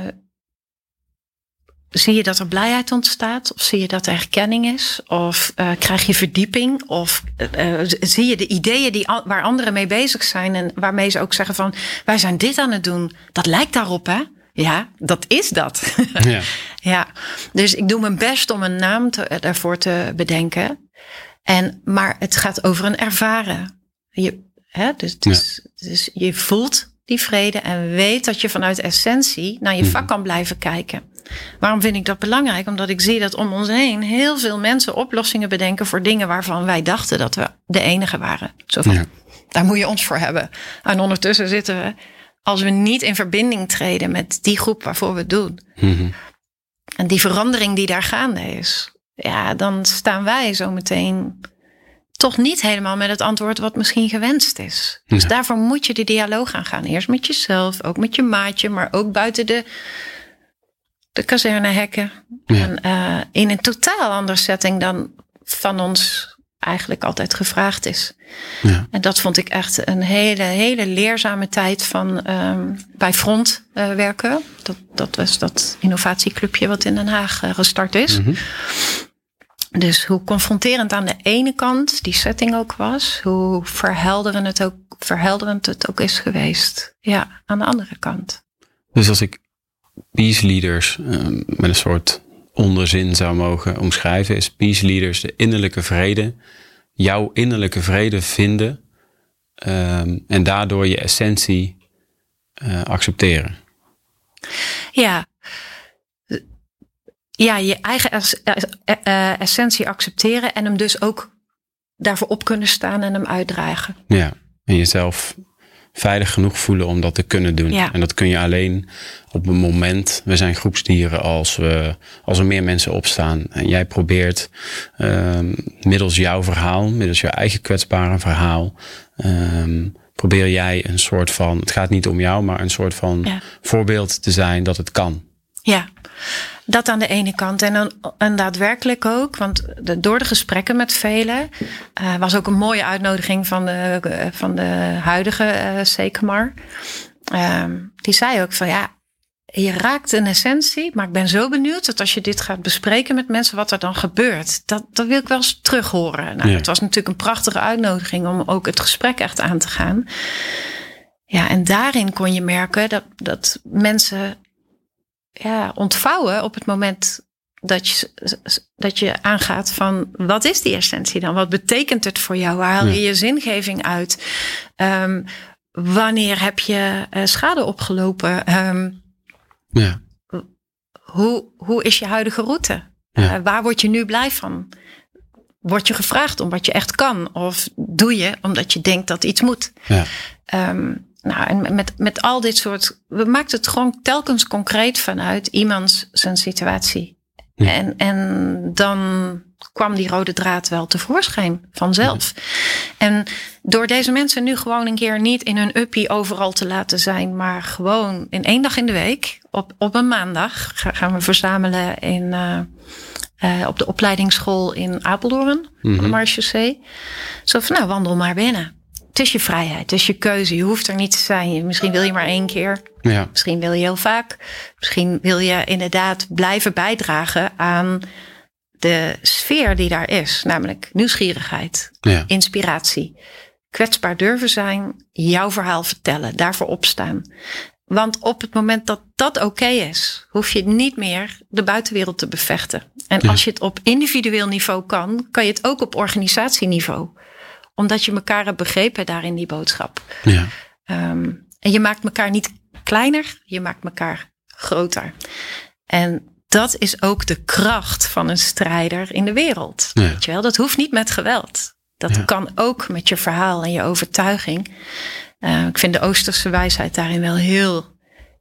zie je dat er blijheid ontstaat, of zie je dat er herkenning is, of uh, krijg je verdieping, of uh, zie je de ideeën die, waar anderen mee bezig zijn en waarmee ze ook zeggen van wij zijn dit aan het doen. Dat lijkt daarop, hè? Ja, dat is dat. Ja. ja, dus ik doe mijn best om een naam te, daarvoor te bedenken. En, maar het gaat over een ervaren. Je, hè, dus, dus, ja. dus je voelt die vrede en weet dat je vanuit essentie naar je vak kan blijven kijken. Waarom vind ik dat belangrijk? Omdat ik zie dat om ons heen heel veel mensen oplossingen bedenken voor dingen waarvan wij dachten dat we de enige waren. Zo van, ja. daar moet je ons voor hebben. En ondertussen zitten we, als we niet in verbinding treden met die groep waarvoor we het doen. Mm-hmm. En die verandering die daar gaande is. Ja, dan staan wij zo meteen toch niet helemaal met het antwoord wat misschien gewenst is. Dus daarvoor moet je de dialoog aangaan. Eerst met jezelf, ook met je maatje, maar ook buiten de, de kazernehekken. Ja. En, uh, in een totaal andere setting dan van ons eigenlijk altijd gevraagd is. Ja. En dat vond ik echt een hele, hele leerzame tijd van um, bij Front uh, werken. Dat, dat was dat innovatieclubje wat in Den Haag uh, gestart is. Mm-hmm. Dus hoe confronterend aan de ene kant die setting ook was, hoe verhelderend het ook, verhelderend het ook is geweest. Ja, aan de andere kant. Dus als ik peace leaders um, met een soort onderzin zou mogen omschrijven, is peace leaders de innerlijke vrede, jouw innerlijke vrede vinden um, en daardoor je essentie uh, accepteren. Ja. Ja, je eigen es uh, essentie accepteren en hem dus ook daarvoor op kunnen staan en hem uitdragen. Ja, en jezelf veilig genoeg voelen om dat te kunnen doen. Ja. En dat kun je alleen op een moment. We zijn groepsdieren als, we, als er meer mensen opstaan. En jij probeert um, middels jouw verhaal, middels jouw eigen kwetsbare verhaal. Um, probeer jij een soort van, het gaat niet om jou, maar een soort van Ja. voorbeeld te zijn dat het kan. Ja, dat aan de ene kant. En, dan, en daadwerkelijk ook, want de, door de gesprekken met velen uh, was ook een mooie uitnodiging van de, van de huidige uh, Sekemar. die zei ook van ja, je raakt een essentie, maar ik ben zo benieuwd dat als je dit gaat bespreken met mensen, wat er dan gebeurt. Dat, dat wil ik wel eens terug horen. Nou, Ja. Het was natuurlijk een prachtige uitnodiging om ook het gesprek echt aan te gaan. Ja, en daarin kon je merken dat, dat mensen ja, ontvouwen op het moment dat je, dat je aangaat van wat is die essentie dan? Wat betekent het voor jou? Waar haal je je zingeving uit? Ehm, wanneer heb je eh, schade opgelopen? Ehm, Ja. hoe, hoe is je huidige route? Ja. Eh, waar word je nu blij van? Word je gevraagd om wat je echt kan? Of doe je omdat je denkt dat iets moet? Ja. Ehm, nou, en met, met al dit soort. We maakten het gewoon telkens concreet vanuit iemands zijn situatie. Ja. En, en dan kwam die rode draad wel tevoorschijn vanzelf. En door deze mensen nu gewoon een keer niet in hun uppie overal te laten zijn, maar gewoon in één dag in de week, op, op een maandag, ga- gaan we verzamelen in, eh, eh, op de opleidingsschool in Apeldoorn, op de Marchaussee. Zo van, nou, wandel maar binnen. Het is je vrijheid, het is je keuze. Je hoeft er niet te zijn. Misschien wil je maar één keer. Ja. Misschien wil je heel vaak. Misschien wil je inderdaad blijven bijdragen aan de sfeer die daar is. Namelijk nieuwsgierigheid, Ja. inspiratie. Kwetsbaar durven zijn, jouw verhaal vertellen, daarvoor opstaan. Want op het moment dat dat oké is, hoef je niet meer de buitenwereld te bevechten. En Ja. als je het op individueel niveau kan, kan je het ook op organisatieniveau. Omdat je elkaar hebt begrepen daar in die boodschap. Ja. Ehm, en je maakt elkaar niet kleiner, je maakt elkaar groter. En dat is ook de kracht van een strijder in de wereld. Ja. Weet je wel? Dat hoeft niet met geweld. Dat Ja. kan ook met je verhaal en je overtuiging. Eh, ik vind de Oosterse wijsheid daarin wel heel,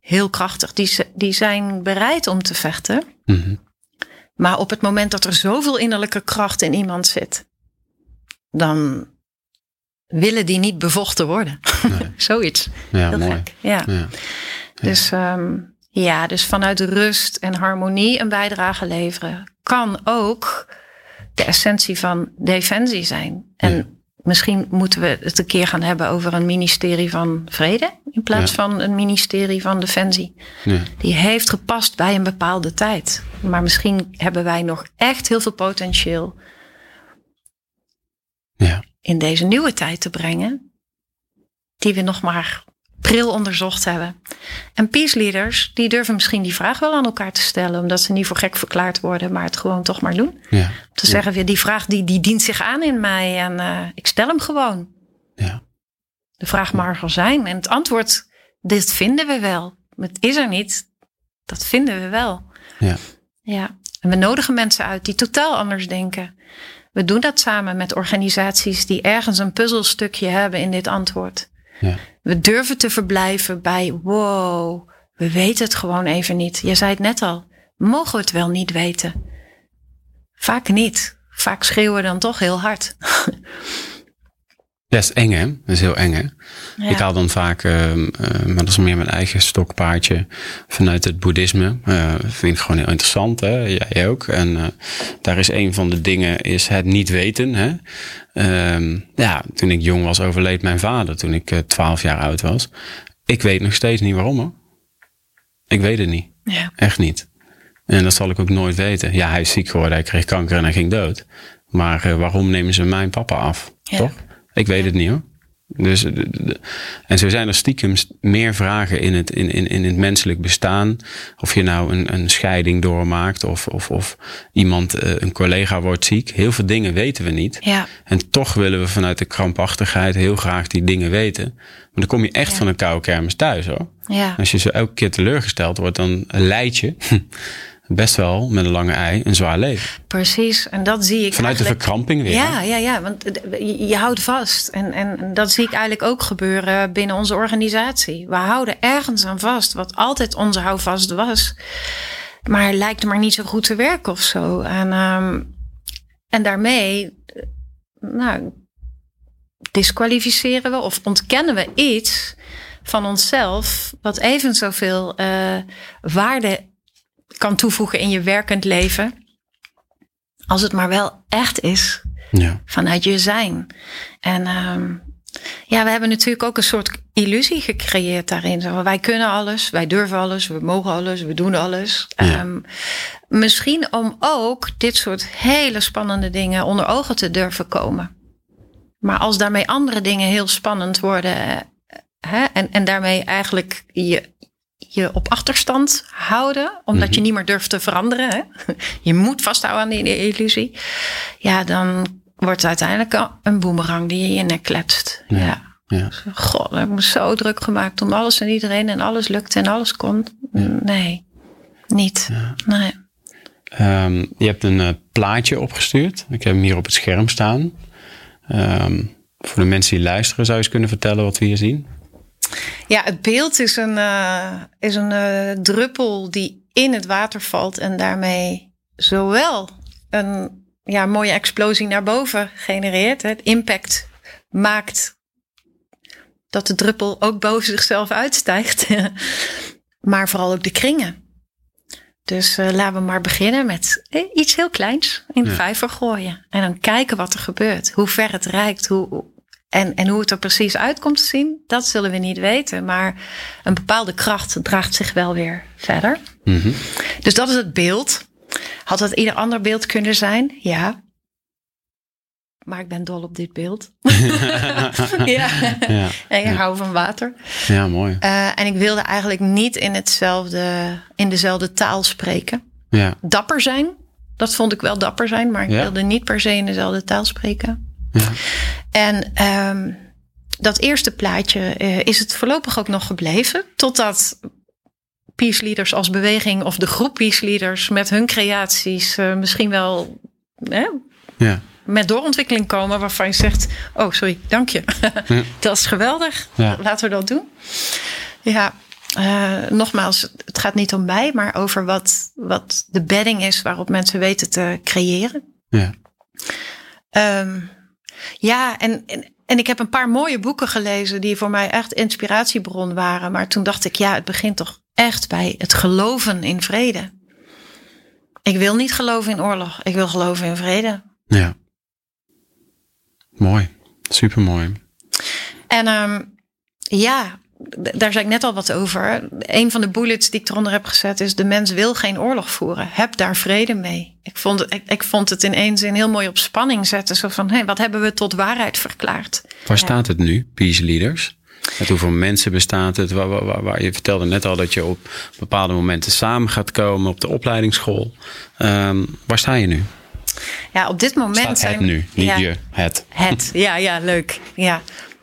heel krachtig. Die, die zijn bereid om te vechten. Mhm. Maar op het moment dat er zoveel innerlijke kracht in iemand zit, dan willen die niet bevochten worden. Nee. Zoiets. Ja, Heel mooi. gek. Ja. Ja. Dus, ehm, ja, dus vanuit rust en harmonie een bijdrage leveren kan ook de essentie van defensie zijn. En Ja. misschien moeten we het een keer gaan hebben over een ministerie van vrede in plaats Ja. van een ministerie van defensie. Ja. Die heeft gepast bij een bepaalde tijd. Maar misschien hebben wij nog echt heel veel potentieel Ja. In deze nieuwe tijd te brengen, die we nog maar pril onderzocht hebben. En peace leaders, die durven misschien die vraag wel aan elkaar te stellen, omdat ze niet voor gek verklaard worden, maar het gewoon toch maar doen. Ja. Te zeggen, weer die vraag die, die dient zich aan in mij en eh, ik stel hem gewoon. Ja. De vraag mag er zijn. En het antwoord, dit vinden we wel. Het is er niet. Dat vinden we wel. Ja. Ja. En we nodigen mensen uit die totaal anders denken. We doen dat samen met organisaties die ergens een puzzelstukje hebben in dit antwoord. Ja. We durven te verblijven bij, wow, we weten het gewoon even niet. Je zei het net al, mogen we het wel niet weten? Vaak niet. Vaak schreeuwen we dan toch heel hard. Is eng, hè? Dat is heel eng, hè? Ja. Ik haal dan vaak, ehm, eh, maar dat is meer mijn eigen stokpaardje vanuit het boeddhisme. Eh vind ik gewoon heel interessant, hè? Jij ook. En eh, daar is een van de dingen is het niet weten, hè? Ehm, ja, toen ik jong was overleed mijn vader toen ik eh, 12 jaar oud was. Ik weet nog steeds niet waarom, hoor. Ik weet het niet. Ja. Echt niet. En dat zal ik ook nooit weten. Ja, hij is ziek geworden, hij kreeg kanker en hij ging dood. Maar waarom nemen ze mijn papa af? Ja. Toch? Ik weet het niet hoor. Dus, de- de- en zo zijn er stiekem st- meer vragen in het, in, in, in het menselijk bestaan. Of je nou een, een scheiding doormaakt of, of, of iemand, eh, een collega wordt ziek. Heel veel dingen weten we niet. Ja. En toch willen we vanuit de krampachtigheid heel graag die dingen weten. Maar dan kom je echt Ja. van een koude kermis thuis hoor. Ja. Als je zo elke keer teleurgesteld wordt, dan leid je best wel met een lange ei een zwaar leven. Precies. En dat zie ik Vanuit de verkramping weer. Ja, ja, ja. Want je, houdt vast. En, en dat zie ik eigenlijk ook gebeuren binnen onze organisatie. We houden ergens aan vast, wat altijd onze houvast was. Maar lijkt maar niet zo goed te werken of zo. En, ehm, en daarmee, nou, disqualificeren we of ontkennen we iets van onszelf, wat even zoveel eh waarde kan toevoegen in je werkend leven. Als het maar wel echt is Ja. vanuit je zijn. En ehm, Ja, we hebben natuurlijk ook een soort illusie gecreëerd daarin. Zo, wij kunnen alles, wij durven alles, we mogen alles, we doen alles. Ja. Ehm, misschien om ook dit soort hele spannende dingen onder ogen te durven komen. Maar als daarmee andere dingen heel spannend worden eh, hè, en, en daarmee eigenlijk je, je op achterstand houden, omdat Mhm. je niet meer durft te veranderen. Hè? Je moet vasthouden aan die illusie. Ja, dan wordt het uiteindelijk een- boemerang die je in je nek kletst. Ja. ja. Ja. God, ik heb me zo druk gemaakt om alles en iedereen en alles lukte en alles kon. Nee, niet. Nee. Ehm, je hebt een eh, plaatje opgestuurd. Ik heb hem hier op het scherm staan. Ehm, voor de mensen die luisteren, zou je eens kunnen vertellen wat we hier zien? Ja, het beeld is een, eh, is een eh, druppel die in het water valt en daarmee zowel een ja, mooie explosie naar boven genereert. Het impact maakt dat de druppel ook boven zichzelf uitstijgt. maar vooral ook de kringen. Dus eh, laten we maar beginnen met iets heel kleins in de Ja. vijver gooien. En dan kijken wat er gebeurt. Hoe ver het reikt. Hoe, en, en hoe het er precies uit komt te zien, dat zullen we niet weten. Maar een bepaalde kracht draagt zich wel weer verder. Mhm. Dus dat is het beeld. Had het ieder ander beeld kunnen zijn? Ja. Maar ik ben dol op dit beeld. ja. Ja. En ik hou van water. ja, mooi. Eh, en ik wilde eigenlijk niet in, hetzelfde, in dezelfde taal spreken. Ja, Dapper zijn, dat vond ik wel dapper zijn. Maar ik Ja. wilde niet per se in dezelfde taal spreken. Ja. En ehm, dat eerste plaatje eh, is het voorlopig ook nog gebleven. Totdat peace leaders als beweging of de groep peace leaders met hun creaties eh, misschien wel hè, ja. met doorontwikkeling komen waarvan je zegt: Oh, sorry, dank je. Ja. dat is geweldig. Ja. Laten we dat doen. Ja, eh, nogmaals, het gaat niet om mij, maar over wat, wat de bedding is waarop mensen weten te creëren. ja. Ehm, ja, en, en, en ik heb een paar mooie boeken gelezen die voor mij echt inspiratiebron waren. Maar toen dacht ik, ja, het begint toch echt bij het geloven in vrede. Ik wil niet geloven in oorlog, ik wil geloven in vrede. ja. Mooi. Supermooi. En ehm, ja, daar zei ik net al wat over. Een van de bullets die ik eronder heb gezet is: de mens wil geen oorlog voeren. Heb daar vrede mee. Ik vond, het- ik, ik vond het in één zin heel mooi op spanning zetten. Zo van: hé, wat hebben we tot waarheid verklaard? Waar staat het nu, Peace Leaders? Met hoeveel mensen bestaat het? Waar, waar, waar- waar- je vertelde net al dat je op bepaalde momenten samen gaat komen op de opleidingsschool. Ehm, waar sta je nu? Ja, op dit moment Staat zijn het nu, niet ja, je, het. Het, ja, ja, leuk. Ja.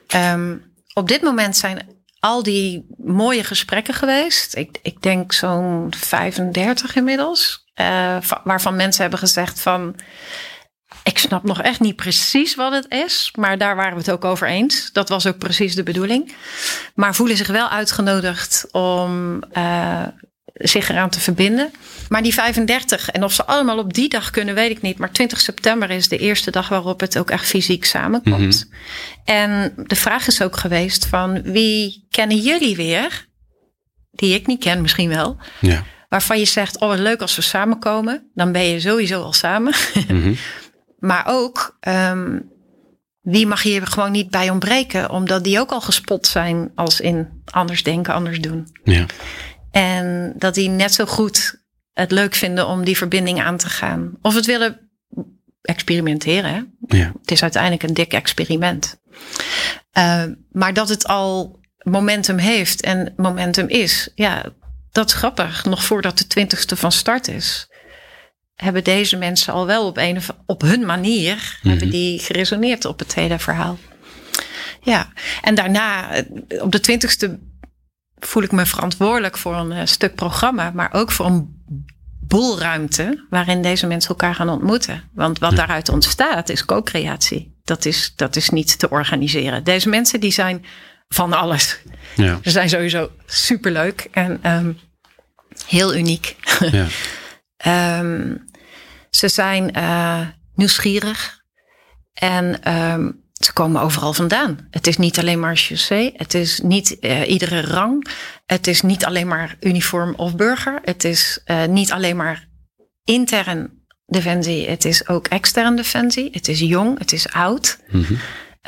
Ehm, op dit moment zijn al die mooie gesprekken geweest. Ik, ik denk zo'n 35 inmiddels. eh, va- waarvan mensen hebben gezegd van... Ik snap nog echt niet precies wat het is. Maar daar waren we het ook over eens. Dat was ook precies de bedoeling. Maar voelen zich wel uitgenodigd om eh, zich eraan te verbinden. Maar die 35, en of ze allemaal op die dag kunnen, weet ik niet. Maar 20 september is de eerste dag waarop het ook echt fysiek samenkomt. En de vraag is ook geweest van wie kennen jullie weer? Die ik niet ken misschien wel. Ja. Waarvan je zegt, oh wat leuk als we samenkomen. Dan ben je sowieso al samen. Mhm. Maar ook, ehm, wie mag hier gewoon niet bij ontbreken? Omdat die ook al gespot zijn als in anders denken, anders doen. ja. En dat die net zo goed het leuk vinden om die verbinding aan te gaan. Of het willen experimenteren. Hè? Ja. Het is uiteindelijk een dik experiment. Uh, maar dat het al momentum heeft en momentum is. Ja, dat is grappig. Nog voordat de twintigste van start is. Hebben deze mensen al wel op, een of, op hun manier. Mm -hmm. Hebben die geresoneerd op het hele verhaal. Ja, en daarna op de twintigste voel ik me verantwoordelijk voor een uh, stuk programma. Maar ook voor een boelruimte waarin deze mensen elkaar gaan ontmoeten. Want wat daaruit ontstaat is co-creatie. Dat is, dat is niet te organiseren. Deze mensen die zijn van alles. Ja. Ze zijn sowieso superleuk en um, heel uniek. Ja. um, ze zijn uh, nieuwsgierig en um, ze komen overal vandaan. Het is niet alleen maar chaussee. Het is niet uh, iedere rang. Het is niet alleen maar uniform of burger. Het is uh, niet alleen maar intern defensie. Het is ook extern defensie. Het is jong, het is oud. Mm -hmm.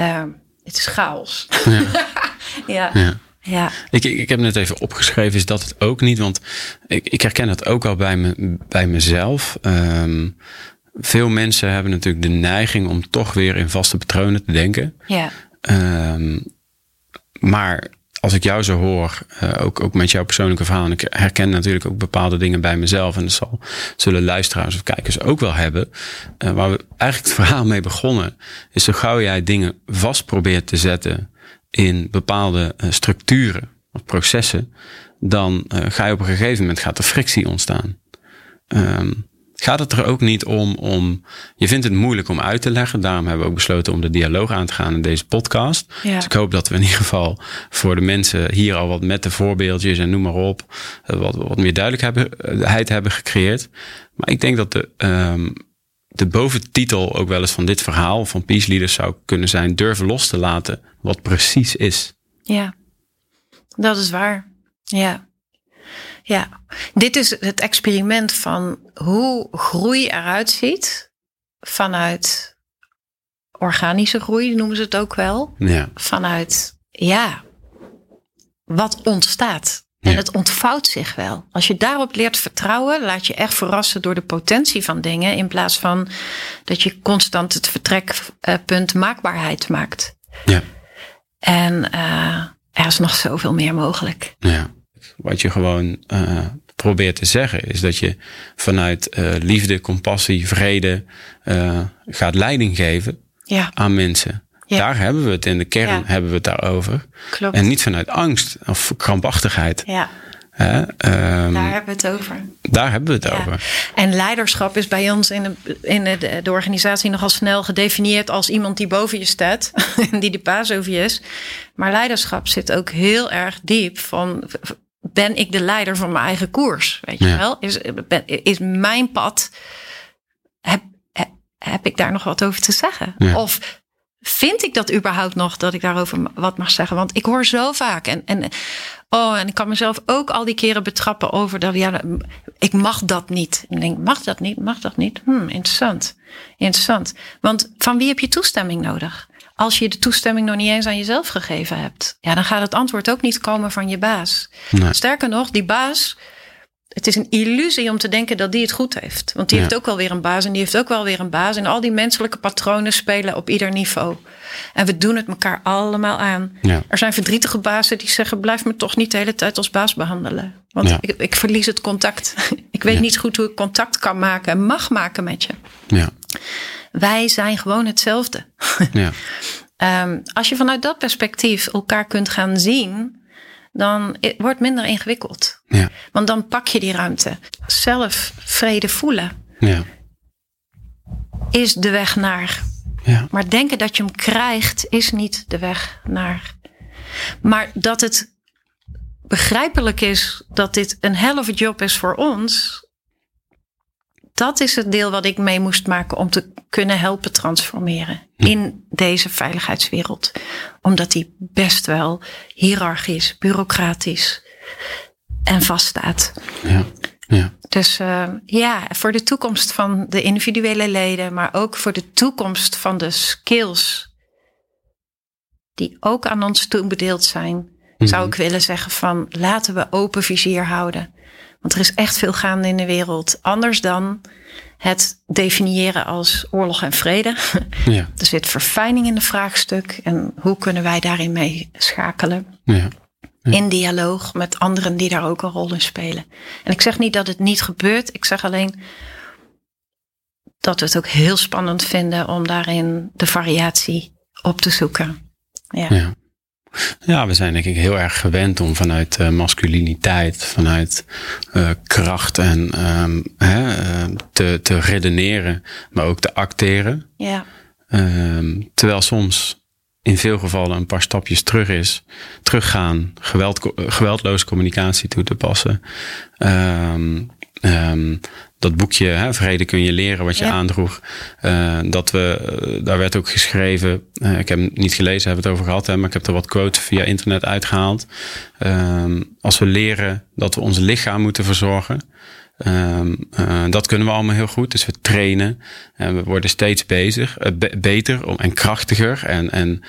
uh, het is chaos. Ja. ja. Ja. ja. Ik, ik, ik heb net even opgeschreven, is dat het ook niet? Want ik, ik herken het ook al bij, me, bij mezelf. Ehm, veel mensen hebben natuurlijk de neiging om toch weer in vaste patronen te denken. ja. Ehm, maar als ik jou zo hoor, eh, ook, ook met jouw persoonlijke verhaal, en ik herken natuurlijk ook bepaalde dingen bij mezelf, en dat zal, zullen luisteraars of kijkers ook wel hebben. eh, waar we eigenlijk het verhaal mee begonnen, is zo gauw jij dingen vast probeert te zetten in bepaalde eh, structuren of processen, dan ga je op een gegeven moment gaat er frictie ontstaan. Ehm, gaat het er ook niet om, om. Je vindt het moeilijk om uit te leggen. Daarom hebben we ook besloten om de dialoog aan te gaan in deze podcast. Ja. Dus ik hoop dat we in ieder geval voor de mensen hier al wat met de voorbeeldjes en noem maar op. eh, Wat, wat meer duidelijkheid hebben gecreëerd. Maar ik denk dat de, ehm, de boventitel ook wel eens van dit verhaal van Peace Leaders zou kunnen zijn: durven los te laten wat precies is. Ja, dat is waar. Ja. Ja, dit is het experiment van hoe groei eruit ziet vanuit organische groei, noemen ze het ook wel. Ja, Vanuit, ja, wat ontstaat. En Ja. het ontvouwt zich wel. Als je daarop leert vertrouwen, laat je echt verrassen door de potentie van dingen. In plaats van dat je constant het vertrekpunt maakbaarheid maakt. ja, En eh, er is nog zoveel meer mogelijk. ja. Wat je gewoon eh, probeert te zeggen is dat je vanuit eh, liefde, compassie, vrede eh, gaat leiding geven Ja, aan mensen. Ja. Daar hebben we het in de kern Ja. hebben we het daarover. klopt. En niet vanuit angst of krampachtigheid. ja, Hè? Ehm, daar hebben we het over. daar hebben we het Ja. over. En leiderschap is bij ons in, de, in de, de organisatie nogal snel gedefinieerd als iemand die boven je staat. En die de baas over je is. Maar leiderschap zit ook heel erg diep van... Ben ik de leider van mijn eigen koers? Weet je Ja. wel? Is, ben, is mijn pad... Heb, heb, ik daar nog wat over te zeggen? Ja. Of vind ik dat überhaupt nog dat ik daarover wat mag zeggen? Want ik hoor zo vaak. En, en, oh, en ik kan mezelf ook al die keren betrappen over dat. Ja, ik mag dat niet. En ik denk, mag dat niet? Mag dat niet? Hmm, interessant. Interessant. Want van wie heb je toestemming nodig? Als je de toestemming nog niet eens aan jezelf gegeven hebt, ja, dan gaat het antwoord ook niet komen van je baas. Nee. Sterker nog, die baas, het is een illusie om te denken dat die het goed heeft. Want die Ja. heeft ook wel weer een baas en die heeft ook wel weer een baas. En al die menselijke patronen spelen op ieder niveau. En we doen het elkaar allemaal aan. Ja. Er zijn verdrietige bazen die zeggen: blijf me toch niet de hele tijd als baas behandelen. Want Ja. ik, ik verlies het contact. ik weet niet goed hoe ik contact kan maken en mag maken met je. Ja, Wij zijn gewoon hetzelfde. ja, Ehm, als je vanuit dat perspectief elkaar kunt gaan zien, dan i- wordt het minder ingewikkeld. ja, Want dan pak je die ruimte. Zelf vrede voelen ja, is de weg naar. ja, Maar denken dat je hem krijgt is niet de weg naar. Maar dat het begrijpelijk is dat dit een hell of a job is voor ons. Dat is het deel wat ik mee moest maken om te kunnen helpen transformeren in deze veiligheidswereld. Omdat die best wel hiërarchisch, bureaucratisch en vaststaat. ja, ja, Dus eh, ja, voor de toekomst van de individuele leden, maar ook voor de toekomst van de skills die ook aan ons toebedeeld zijn, zou ik willen zeggen van laten we open vizier houden. Want er is echt veel gaande in de wereld. Anders dan het definiëren als oorlog en vrede. ja, Er zit verfijning in de vraagstuk. En hoe kunnen wij daarin mee schakelen? ja, in dialoog met anderen die daar ook een rol in spelen. En ik zeg niet dat het niet gebeurt. Ik zeg alleen dat we het ook heel spannend vinden om daarin de variatie op te zoeken. Ja, ja. Ja, we zijn denk ik heel erg gewend om vanuit eh, masculiniteit, vanuit eh, kracht en ehm, hè, eh, te, te redeneren, maar ook te acteren. ja, Ehm, terwijl soms in veel gevallen een paar stapjes terug is. Teruggaan, geweld, eh, geweldloze communicatie toe te passen. Ehm, ehm, dat boekje, hè, Vrede kun je leren, wat je Ja. aandroeg. eh, dat we, eh, daar werd ook geschreven, eh, ik heb hem niet gelezen, hebben we het over gehad, hè, maar ik heb er wat quotes via internet uitgehaald. Ehm, als we leren dat we ons lichaam moeten verzorgen, Ehm, eh, dat kunnen we allemaal heel goed. Dus we trainen en we worden steeds bezig, be- beter om- en krachtiger en, en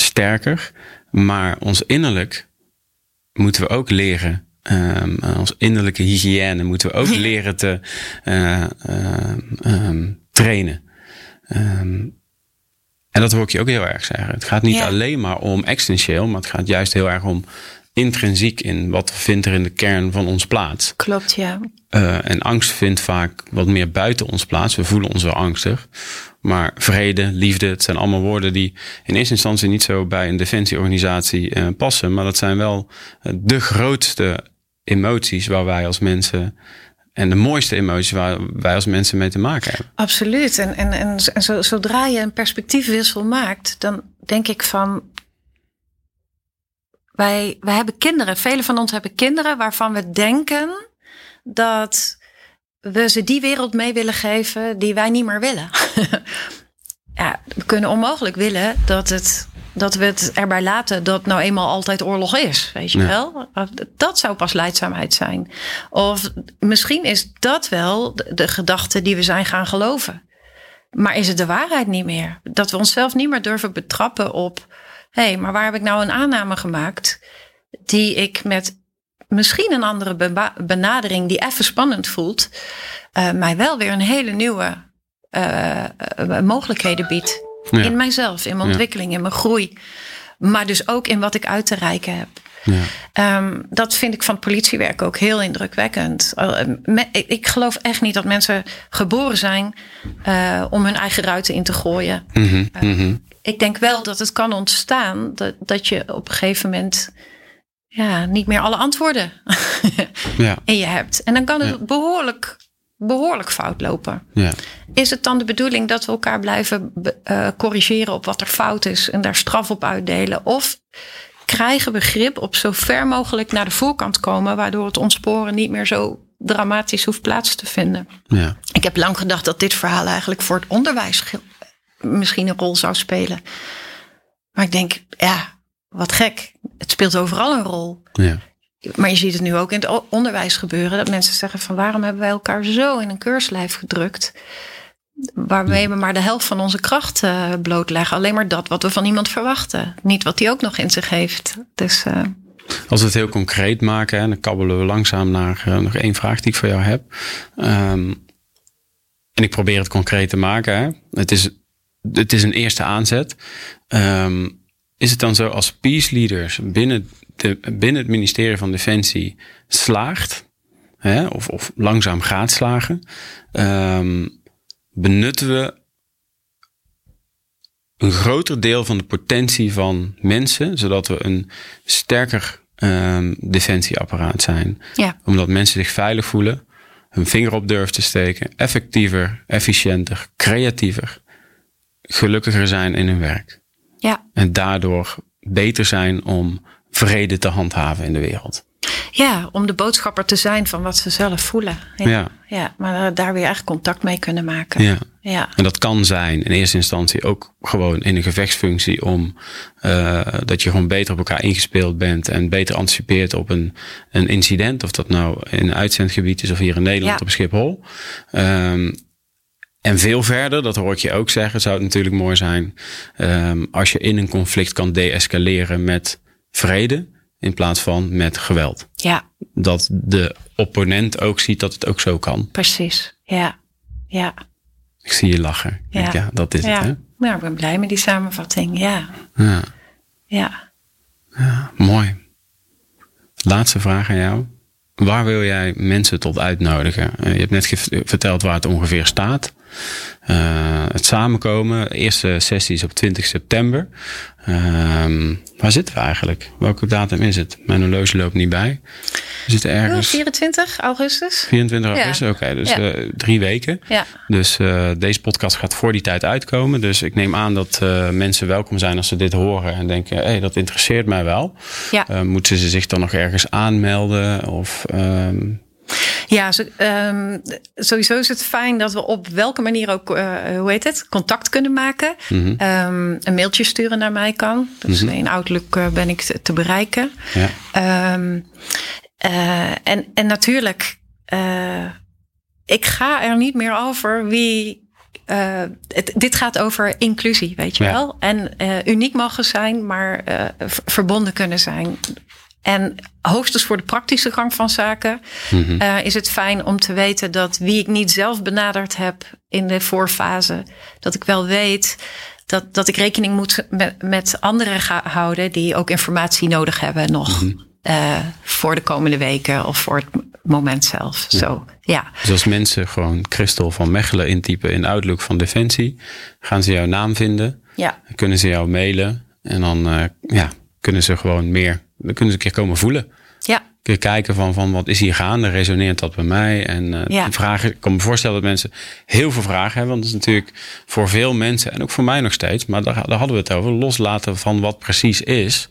sterker. Maar ons innerlijk moeten we ook leren. Eh, ons innerlijke hygiëne moeten we ook leren te eh, ehm, ehm, trainen. Ehm, en dat hoor ik je ook heel erg zeggen. Het gaat niet Ja. alleen maar om existentieel, maar het gaat juist heel erg om intrinsiek in wat vindt er in de kern van ons plaats. Klopt, ja. Eh, en angst vindt vaak wat meer buiten ons plaats. We voelen ons wel angstig. Maar vrede, liefde, het zijn allemaal woorden die in eerste instantie niet zo bij een defensieorganisatie eh, passen. Maar dat zijn wel eh, de grootste emoties waar wij als mensen. En de mooiste emoties waar wij als mensen mee te maken hebben. Absoluut. En, en, en, en zo- zodra je een perspectiefwissel maakt, dan denk ik van. Wij, wij hebben kinderen. Velen van ons hebben kinderen waarvan we denken dat we ze die wereld mee willen geven die wij niet meer willen. ja, we kunnen onmogelijk willen dat, het, dat we het erbij laten dat nou eenmaal altijd oorlog is. Weet je Ja. wel? Dat zou pas leidzaamheid zijn. Of misschien is dat wel de, de gedachte die we zijn gaan geloven. Maar is het de waarheid niet meer? Dat we onszelf niet meer durven betrappen op... hé, hey, maar waar heb ik nou een aanname gemaakt... die ik met misschien een andere benadering... die even spannend voelt... eh, mij wel weer een hele nieuwe eh, eh, mogelijkheden biedt. Ja. In mijzelf, in mijn ontwikkeling, in mijn groei. Maar dus ook in wat ik uit te reiken heb. Ja. Ehm, dat vind ik van het politiewerk ook heel indrukwekkend. Me- ik, ik geloof echt niet dat mensen geboren zijn uh, om hun eigen ruiten in te gooien. Mhm, mhm. Ik denk wel dat het kan ontstaan dat, dat je op een gegeven moment ja, niet meer alle antwoorden Ja, in je hebt. En dan kan het Ja. behoorlijk, behoorlijk fout lopen. ja, Is het dan de bedoeling dat we elkaar blijven eh, corrigeren op wat er fout is en daar straf op uitdelen? Of krijgen we grip op zo ver mogelijk naar de voorkant komen, waardoor het ontsporen niet meer zo dramatisch hoeft plaats te vinden? ja. Ik heb lang gedacht dat dit verhaal eigenlijk voor het onderwijs misschien een rol zou spelen. Maar ik denk, ja, wat gek. Het speelt overal een rol. ja. Maar je ziet het nu ook in het onderwijs gebeuren. Dat mensen zeggen van waarom hebben wij elkaar zo in een keurslijf gedrukt. Waarmee we maar de helft van onze kracht eh, blootleggen. Alleen maar dat wat we van iemand verwachten. Niet wat hij ook nog in zich heeft. Dus eh, Als we het heel concreet maken, dan kabbelen we langzaam naar eh, nog één vraag die ik voor jou heb. Ehm, en ik probeer het concreet te maken. Hè. Het, is, het is een eerste aanzet. Ehm, is het dan zo als peace leaders binnen, de, binnen het ministerie van Defensie slaagt, hè, of, of langzaam gaat slagen, ehm, benutten we een groter deel van de potentie van mensen, zodat we een sterker ehm, defensieapparaat zijn. ja, Omdat mensen zich veilig voelen, hun vinger op durven te steken, effectiever, efficiënter, creatiever, gelukkiger zijn in hun werk. ja, En daardoor beter zijn om vrede te handhaven in de wereld. ja, om de boodschapper te zijn van wat ze zelf voelen. Ja, Ja. ja. maar eh, daar weer echt contact mee kunnen maken. Ja. ja. En dat kan zijn in eerste instantie ook gewoon in een gevechtsfunctie om uh, dat je gewoon beter op elkaar ingespeeld bent en beter anticipeert op een, een incident. Of dat nou in een uitzendgebied is of hier in Nederland Ja. op Schiphol. Um, en veel verder, dat hoor ik je ook zeggen, zou het natuurlijk mooi zijn um, als je in een conflict kan deescaleren met vrede in plaats van met geweld. Ja, Dat de opponent ook ziet dat het ook zo kan. precies. Ja, ja. Ik zie je lachen. Ja, dat is ja. het. Hè? Nou, ik ben blij met die samenvatting. Ja, Ja. ja. Ja, mooi. Laatste vraag aan jou. Waar wil jij mensen tot uitnodigen? Uh, je hebt net verteld waar het ongeveer staat. Uh, het samenkomen, eerste sessie is op 20 september. Uh, waar zitten we eigenlijk? Welke datum is het? Mijn horloge loopt niet bij. We zitten ergens. 24 augustus. 24 augustus, ja. oké. Okay, dus ja. uh, drie weken. Ja. Dus uh, deze podcast gaat voor die tijd uitkomen. Dus ik neem aan dat mensen welkom zijn als ze dit horen en denken: hé, hey, dat interesseert mij wel. Ja. Moeten ze zich dan nog ergens aanmelden? Of. Um... Ja, zo, um, sowieso is het fijn dat we op welke manier ook, uh, hoe heet het, contact kunnen maken. Mhm. Mm -hmm. um, een mailtje sturen naar mij kan. Dus mm -hmm. in Outlook uh, ben ik te, te bereiken. Ja. Um, uh, en, en natuurlijk eh, ik ga er niet meer over wie. eh, het, dit gaat over inclusie, weet je Ja. wel. En eh, uniek mogen zijn, maar eh, verbonden kunnen zijn. En hoogstens voor de praktische gang van zaken Mhm. eh, is het fijn om te weten dat wie ik niet zelf benaderd heb in de voorfase, dat ik wel weet dat, dat ik rekening moet met, met anderen houden die ook informatie nodig hebben nog Mhm. eh, voor de komende weken of voor het moment zelf. Zo, ja. Dus als mensen gewoon Christel van Mechelen intypen in Outlook van Defensie, gaan ze jouw naam vinden, Ja, kunnen ze jou mailen en dan eh, ja, kunnen ze gewoon meer, dan kunnen ze een keer komen voelen. ja, Kun je kijken van, van wat is hier gaande, resoneert dat bij mij? En eh, Ja. die vragen, ik kan me voorstellen dat mensen heel veel vragen hebben. Want dat is natuurlijk voor veel mensen en ook voor mij nog steeds. Maar daar, daar hadden we het over. Loslaten van wat precies is.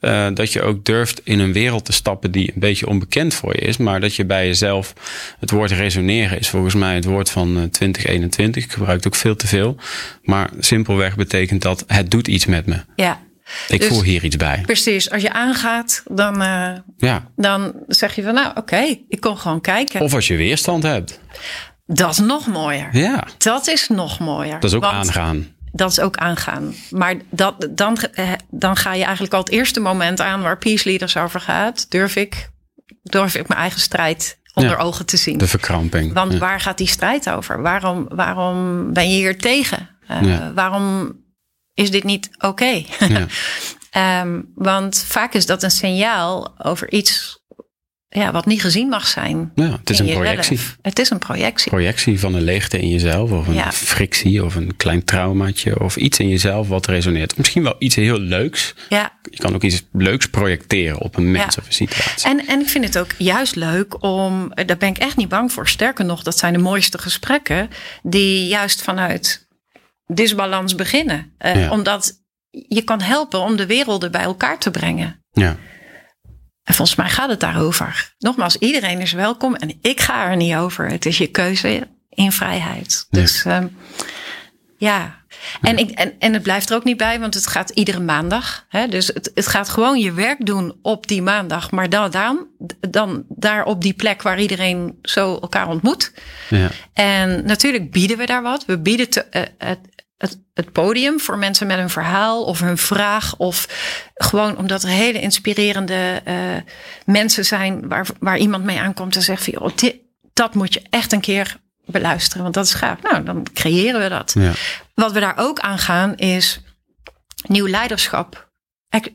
eh, dat je ook durft in een wereld te stappen die een beetje onbekend voor je is. Maar dat je bij jezelf, het woord resoneren is volgens mij het woord van eh, 2021. Ik gebruik het ook veel te veel. Maar simpelweg betekent dat het doet iets met me. ja. Ik Dus- voel hier iets bij. Precies. Als je aangaat, dan, eh, Ja. dan zeg je van nou oké, ik kom gewoon kijken. Of als je weerstand hebt. Dat is nog mooier. Ja, Dat is nog mooier. dat is ook aangaan. Dat is ook aangaan. Maar dat, dan, eh, dan ga je eigenlijk al het eerste moment aan waar Peace Leaders over gaat. Durf ik, durf ik mijn eigen strijd onder Ja. ogen te zien. De verkramping. Want Ja. waar gaat die strijd over? Waarom, waarom ben je hier tegen? Eh. Waarom is dit niet oké? Ja. Ehm, want vaak is dat een signaal over iets ja, wat niet gezien mag zijn. Ja, het is een projectie. Het is een projectie. Projectie van een leegte in jezelf, of een Ja. frictie, of een klein traumaatje, of iets in jezelf wat resoneert. Misschien wel iets heel leuks. Ja, Je kan ook iets leuks projecteren op een mens Ja. of een situatie. En, en ik vind het ook juist leuk om, daar ben ik echt niet bang voor. Sterker nog, dat zijn de mooiste gesprekken die juist vanuit disbalans beginnen. Eh, Ja. Omdat je kan helpen om de werelden bij elkaar te brengen. Ja, En volgens mij gaat het daarover. Nogmaals, iedereen is welkom en ik ga er niet over. Het is je keuze in vrijheid. Ja. Dus ehm, ja. En, ik, en, en het blijft er ook niet bij, want het gaat iedere maandag. Hè? Dus het, het gaat gewoon je werk doen op die maandag. Maar dan, dan, dan daar op die plek waar iedereen zo elkaar ontmoet. ja, En natuurlijk bieden we daar wat. We bieden te, eh, het, het, het podium voor mensen met een verhaal of een vraag. Of gewoon omdat er hele inspirerende eh, mensen zijn waar, waar iemand mee aankomt en zegt van joh, dit, dat moet je echt een keer beluisteren. Want dat is gaaf. Nou, dan creëren we dat. ja, Wat we daar ook aan gaan is nieuw leiderschap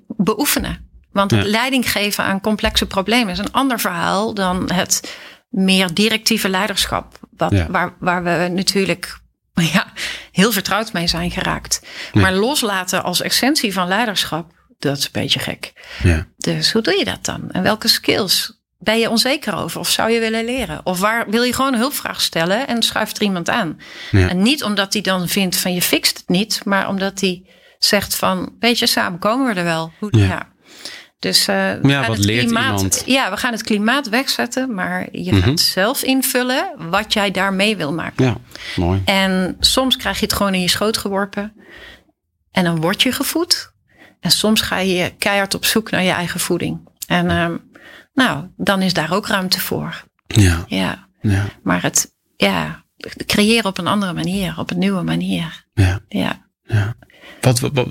beoefenen. Want het Ja. leiding geven aan complexe problemen is een ander verhaal dan het meer directieve leiderschap. Wat, Ja. waar, waar we natuurlijk ja, heel vertrouwd mee zijn geraakt. Maar loslaten als essentie van leiderschap, dat is een beetje gek. ja. Dus hoe doe je dat dan? En welke skills ben je onzeker over? Of zou je willen leren? Of waar wil je gewoon een hulpvraag stellen en schuift er iemand aan? Ja. En niet omdat hij dan vindt van je fixt het niet, maar omdat hij zegt van, weet je, samen komen we er wel. Hoe, Ja. ja. Dus eh, we Ja, gaan wat het leert klimaat, iemand? Ja, we gaan het klimaat wegzetten, maar je Mhm. gaat zelf invullen wat jij daarmee wil maken. ja, mooi. En soms krijg je het gewoon in je schoot geworpen. En dan word je gevoed. En soms ga je keihard op zoek naar je eigen voeding. En ehm, nou, dan is daar ook ruimte voor. Ja, Ja, ja, maar het ja, creëren op een andere manier, op een nieuwe manier. ja. Ja, ja. Wat, wat, wat-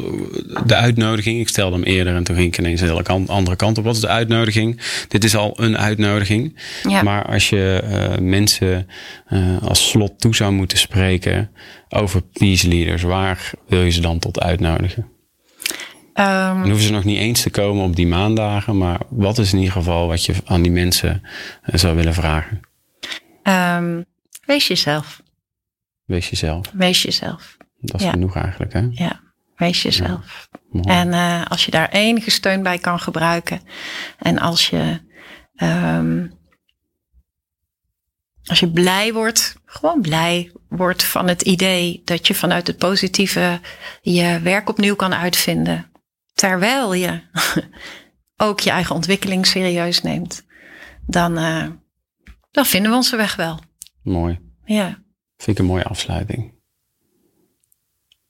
de uitnodiging, ik stelde hem eerder en toen ging ik ineens een hele kant, andere kant op. Wat is de uitnodiging? Dit is al een uitnodiging. ja. Maar als je eh, mensen eh, als slot toe zou moeten spreken over peace leaders, waar wil je ze dan tot uitnodigen? Ehm, Dan hoeven ze nog niet eens te komen op die maandagen, maar wat is in ieder geval wat je aan die mensen eh, zou willen vragen? ehm, wees jezelf. Wees jezelf. Wees jezelf. Dat is Ja. genoeg eigenlijk, hè? Ja, wees jezelf. En eh, als je daar enige steun bij kan gebruiken. En als je, ehm, als je blij wordt, gewoon blij wordt van het idee dat je vanuit het positieve je werk opnieuw kan uitvinden. Terwijl je ook je eigen ontwikkeling serieus neemt. Dan, eh, dan vinden we onze weg wel. Mooi. Ja, Vind ik een mooie afsluiting.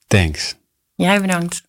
Thanks. jij bedankt.